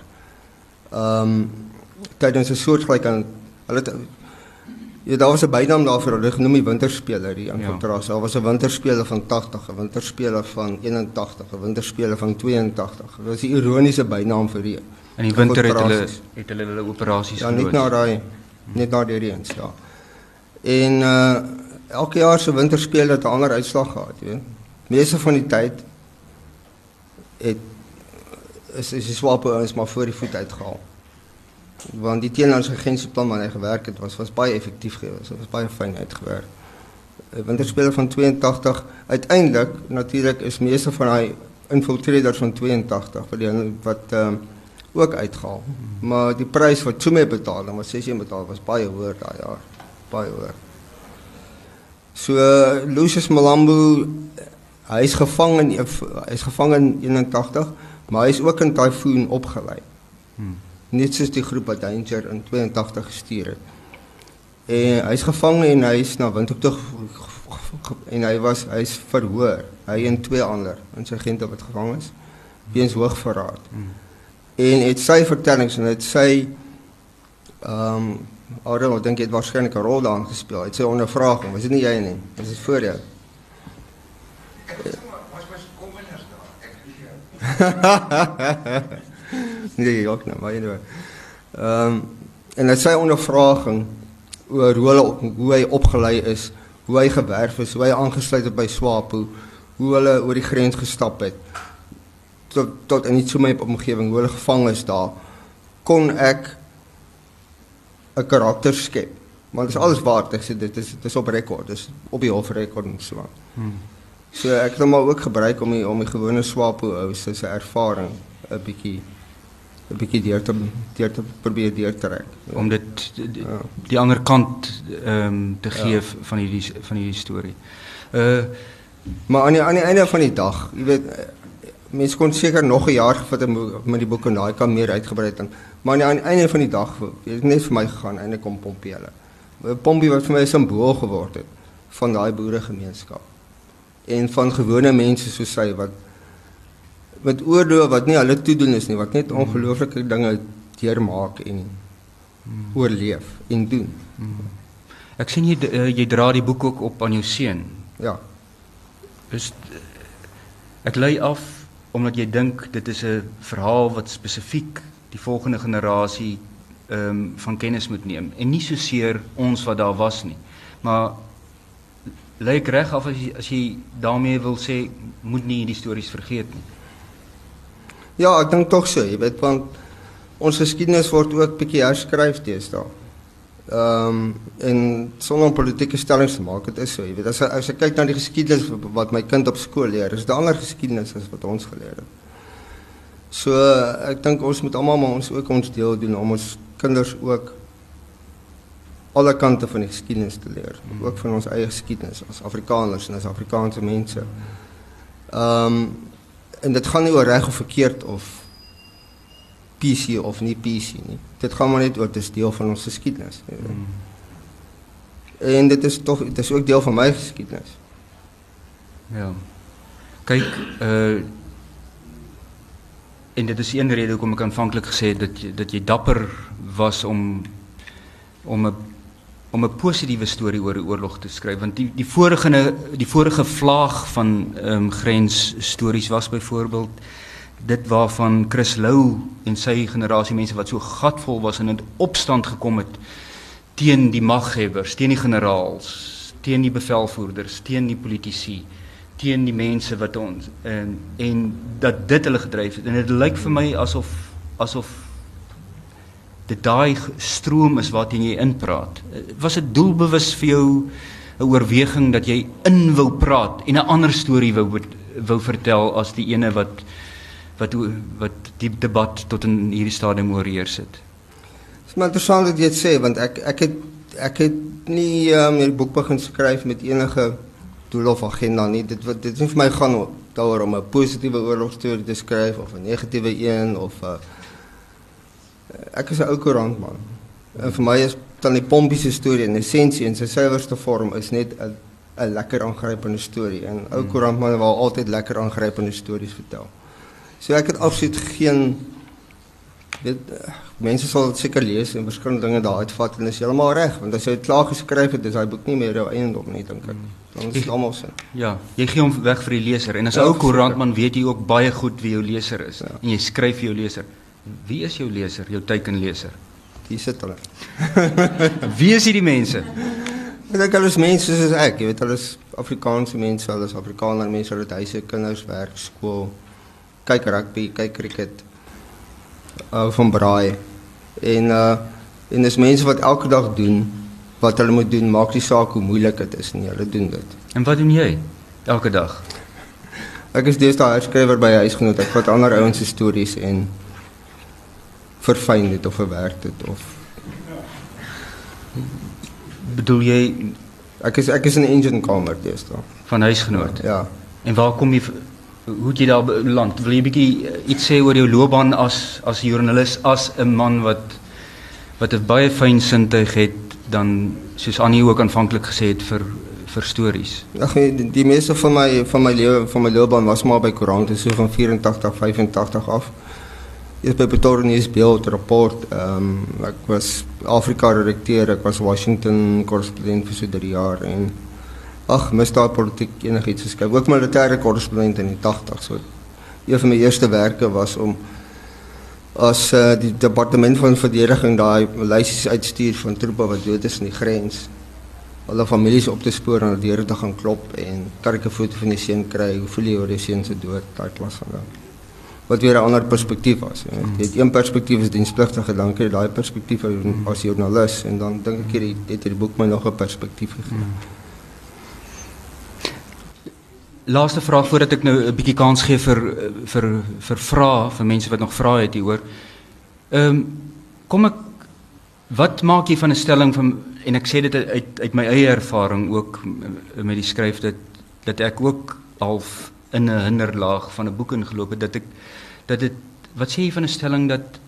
Ehm um, tydens 'n soortgelyk aan hulle Ja, daar was 'n bynaam daarvoor, hulle genoem die winterspeler hier in ja. kontras. Daar was 'n winterspeler van 80, 'n winterspeler van 81, 'n winterspeler van 82. Dit was 'n ironiese bynaam vir die. In die winter het hulle het hulle hulle operasies gedoen. Ja, net na daai net na die reën, ja. En uh elke jaar se winterspeler het 'n ander uitslag gehad, weet. Meeste van die tyd het is is die swape ons maar voor die voet uitgehaal want die teenooragentieplan wat hy gewerk het was was baie effektief geweest. Dit was baie fyn uitgewerk. Winterspeler van 82 uiteindelik natuurlik is meeste van daai infiltrators van 82 wat die wat ehm um, ook uitgehaal. Maar die prys wat Tsume betaal, dan was 16 betaal was baie hoër daai jaar. Baie hoër. So Lucius Malambo hy is gevang in hy is gevang in 81, maar hy is ook in Typhoon opgelei. Hmm net soos die groep wat Danger in 82 gestuur het. En hy's gevang en hy's na Windhoek toe en hy was hy's verhoor. Hy en twee ander insurgente wat gevang is weens hoogverraad. Hmm. En dit sy vertellings en dit sy ehm um, Oudere, ek dink jy het waarskynlik 'n rol daarin gespeel. Hy het sy ondervraging, was dit nie jy nie? Was dit voor jou? [LAUGHS] Nee, ook nou, maar anyway. Ehm um, en dit sy ondervraging oor hoe hulle hoe hy opgelei is, hoe hy gewerf is, hoe hy aangesluit het by Swapo, hoe hulle oor die grens gestap het tot tot in die Tsumeb omgewing, hoe hulle gevang is daar, kon ek 'n karakter skep. Maar dit is alles waar, ek sê dit is dit is op rekord, dis op die hofrekord en so. Hmm. So ek het hom maar ook gebruik om die, om die gewone swapo ou se se ervaring 'n bietjie 'n bietjie deur te deur te probeer deur te trek om dit die, ja. die ander kant ehm um, te gee ja. van hierdie van hierdie storie. Uh maar aan die aan die einde van die dag, jy weet mense kon seker nog 'n jaar gevat om met die boek en daai kan meer uitgebrei het. Maar aan die einde van die dag het net vir my gegaan en ek kom Pompie hulle. Pompie wat vir my 'n simbool geword het van daai boeregemeenskap en van gewone mense soos sy wat met oorloof wat nie hulle toedoen is nie wat net hmm. ongelooflike dinge deurmaak en hmm. oorleef en doen. Hmm. Ek sien jy uh, jy dra die boek ook op aan jou seun. Ja. Is ek lei af omdat jy dink dit is 'n verhaal wat spesifiek die volgende generasie ehm um, van kennis moet neem en nie so seer ons wat daar was nie. Maar lê ek reg af as jy as jy daarmee wil sê moet nie hierdie stories vergeet nie. Ja, ek dink tog so, jy weet want ons geskiedenis word ook bietjie herskryf teenoor Ehm um, en sonder politieke stellings te maak, dit is so, jy weet as as ek kyk na die geskiedenis wat my kind op skool leer, is daar ander geskiedenis as wat ons geleer het. So ek dink ons moet almal maar ons ook ons deel doen om ons kinders ook alle kante van die geskiedenis te leer, ook van ons eie geskiedenis as Afrikaners en as Afrikaanse mense. Ehm um, en dit gaan nie oor reg of verkeerd of PC of nie PC nie. Dit gaan maar net oor dis deel van ons geskiedenis. Hmm. En dit is tog dit is ook deel van my geskiedenis. Ja. Kyk, uh en dit is een rede hoekom ek aanvanklik gesê het dat jy, dat jy dapper was om om 'n om 'n positiewe storie oor die oorlog te skryf want die die vorige die vorige vlaag van ehm um, grens stories was byvoorbeeld dit waarvan Chris Lou en sy generasie mense wat so gatvol was en in opstand gekom het teen die maghebbers, teen die generaals, teen die bevelvoerders, teen die politici, teen die mense wat ons en en dat dit hulle gedryf het en dit lyk vir my asof asof dit daai stroom is waarteen jy inpraat. Was dit doelbewus vir jou 'n oorweging dat jy in wou praat en 'n ander storie wou wou vertel as die ene wat wat wat die debat tot in hierdie stadium oorheers het. Dit is maar interessant dat jy dit sê want ek ek het ek het nie um, hierdie boek begin skryf met enige doel of agenda nie. Dit wat dit is vir my gaan daaroor om 'n positiewe oorlogstorie te skryf of 'n negatiewe een of 'n ek is 'n ou koerantman. En vir my is dan die Pompie se storie in essensie in sy suiwerste vorm is net 'n 'n lekker aangrypende storie. En ou koerantman wil altyd lekker aangrypende stories vertel. So ek het absoluut geen weet mense sal dit seker lees en verskillende dinge daaruit vat en is heeltemal reg want as jy dit klaar geskryf het is daai boek nie meer jou eiendom nie dink ek. Dan is dit almal sin. Ja, jy gee hom weg vir die leser en as 'n ja, ou koerantman weet jy ook baie goed wie jou leser is ja. en jy skryf vir jou leser. Wie is jou leser, jou teikenleser? Hier sit hulle. [LAUGHS] wie is hierdie mense? Ek dink hulle is mense soos ek, jy weet hulle is Afrikaanse mense, hulle is Afrikaner mense, hulle het huise, kinders, werk, skool kyk rugby, kyk cricket. Uh van braai. En uh en dis mense wat elke dag doen wat hulle moet doen, maak nie saak hoe moeilik dit is nie, hulle doen dit. En wat doen jy elke dag? Ek is deesdae herskrywer by 'n huisgenoot. Ek vat ander ouens se stories en verfyn dit of verwerk dit of bedoel jy ek is ek is in 'n engine kamer deesdae van huisgenoot. Ja. En waar kom jy hoe het jy daar beland? Wil jy bietjie eh, iets sê oor jou loopbaan as as joernalis, as 'n man wat wat 'n baie fyn sintuig het dan soos Annie ook aanvanklik gesê het vir vir stories. Ag die, die meeste van my van my lewe van my loopbaan was maar by koerante so van 84 85 af. Eers by Pretoria News Beeld rapport. Ehm um, ek was Afrika redakteur, ek was Washington korrespondent vir so 3 jaar en ag misdaad politiek enigiets geskryf ook militêre korrespondent in die 80 so een van my eerste werke was om as uh, die departement van verdediging daai lysies uitstuur van troepe wat dood is aan die grens hulle families op te spoor en die deure te gaan klop en karike foto van die seun kry hoe voel jy oor die seun se dood daai klas van ding wat weer 'n ander perspektief was. Jy weet, jy het een perspektief is dienspligtige, dan kry jy daai perspektief as joernalis en dan dink ek hierdie het hierdie boek my nog 'n perspektief gegee. Hmm. Laaste vraag voordat ek nou 'n bietjie kans gee vir vir vir vrae vir mense wat nog vrae het hieroor. Ehm um, kom ek wat maak jy van 'n stelling van en ek sê dit uit uit my eie ervaring ook met die skryf dat dat ek ook half in 'n hinderlaag van 'n boek ingeloop het dat ek dat dit wat sê jy van 'n stelling dat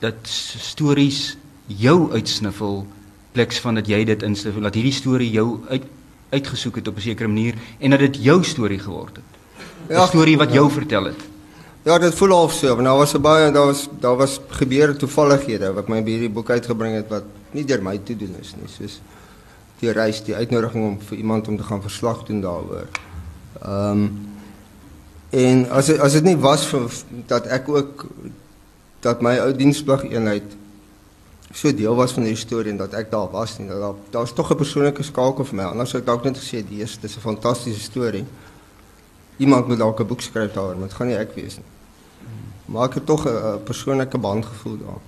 dat stories jou uitsniffel pleks van dat jy dit insniffel dat hierdie storie jou uit uitgesoek het op 'n sekere manier en dat dit jou storie geword het. 'n ja, Storie wat jou ja. vertel het. Ja, dit voel of so, want daar was 'n baie daar was daar was gebeure toevallighede wat my by hierdie boek uitgebring het wat nie deur my te doen is nie, soos die reis, die uitnodiging om vir iemand om te gaan verslag doen daaroor. Ehm um, en as het, as dit nie was vir dat ek ook dat my ou diensplig eenheid so deel was van die storie en dat ek daar was nie. Daar daar's tog 'n persoonlike skakel vir my. Anders sou ek dalk net gesê die eerste is 'n fantastiese storie. Iemand moet dalk 'n boek skryf daaroor, maar dit gaan nie ek wees nie. Maar ek het tog 'n persoonlike band gevoel daar.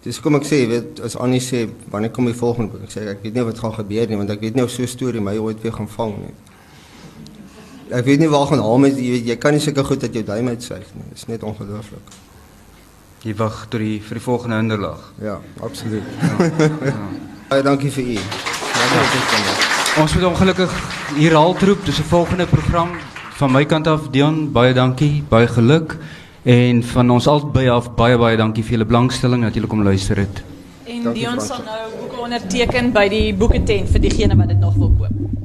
Dis kom ek sê, jy weet, as Annie sê, wanneer kom die volgende boek? Ek sê ek weet nie wat gaan gebeur nie, want ek weet nie of so 'n storie my ooit weer gaan vang nie. Ek weet nie waar gaan haal met jy weet jy kan nie seker goed dat jou duim uitsuig nie. Dit is net ongelooflik. Jy wag tot die vir die volgende hinderlaag. Ja, absoluut. Ja. ja. Baie dankie vir u. Ja, ons moet ongelukkig hier al troep. Dis 'n volgende program van my kant af. Dion, baie dankie. Baie geluk. En van ons albei af baie baie dankie vir julle belangstelling dat julle kom luister het. En Dion sal nou boeke onderteken by die boeketent vir diegene wat dit nog wil koop.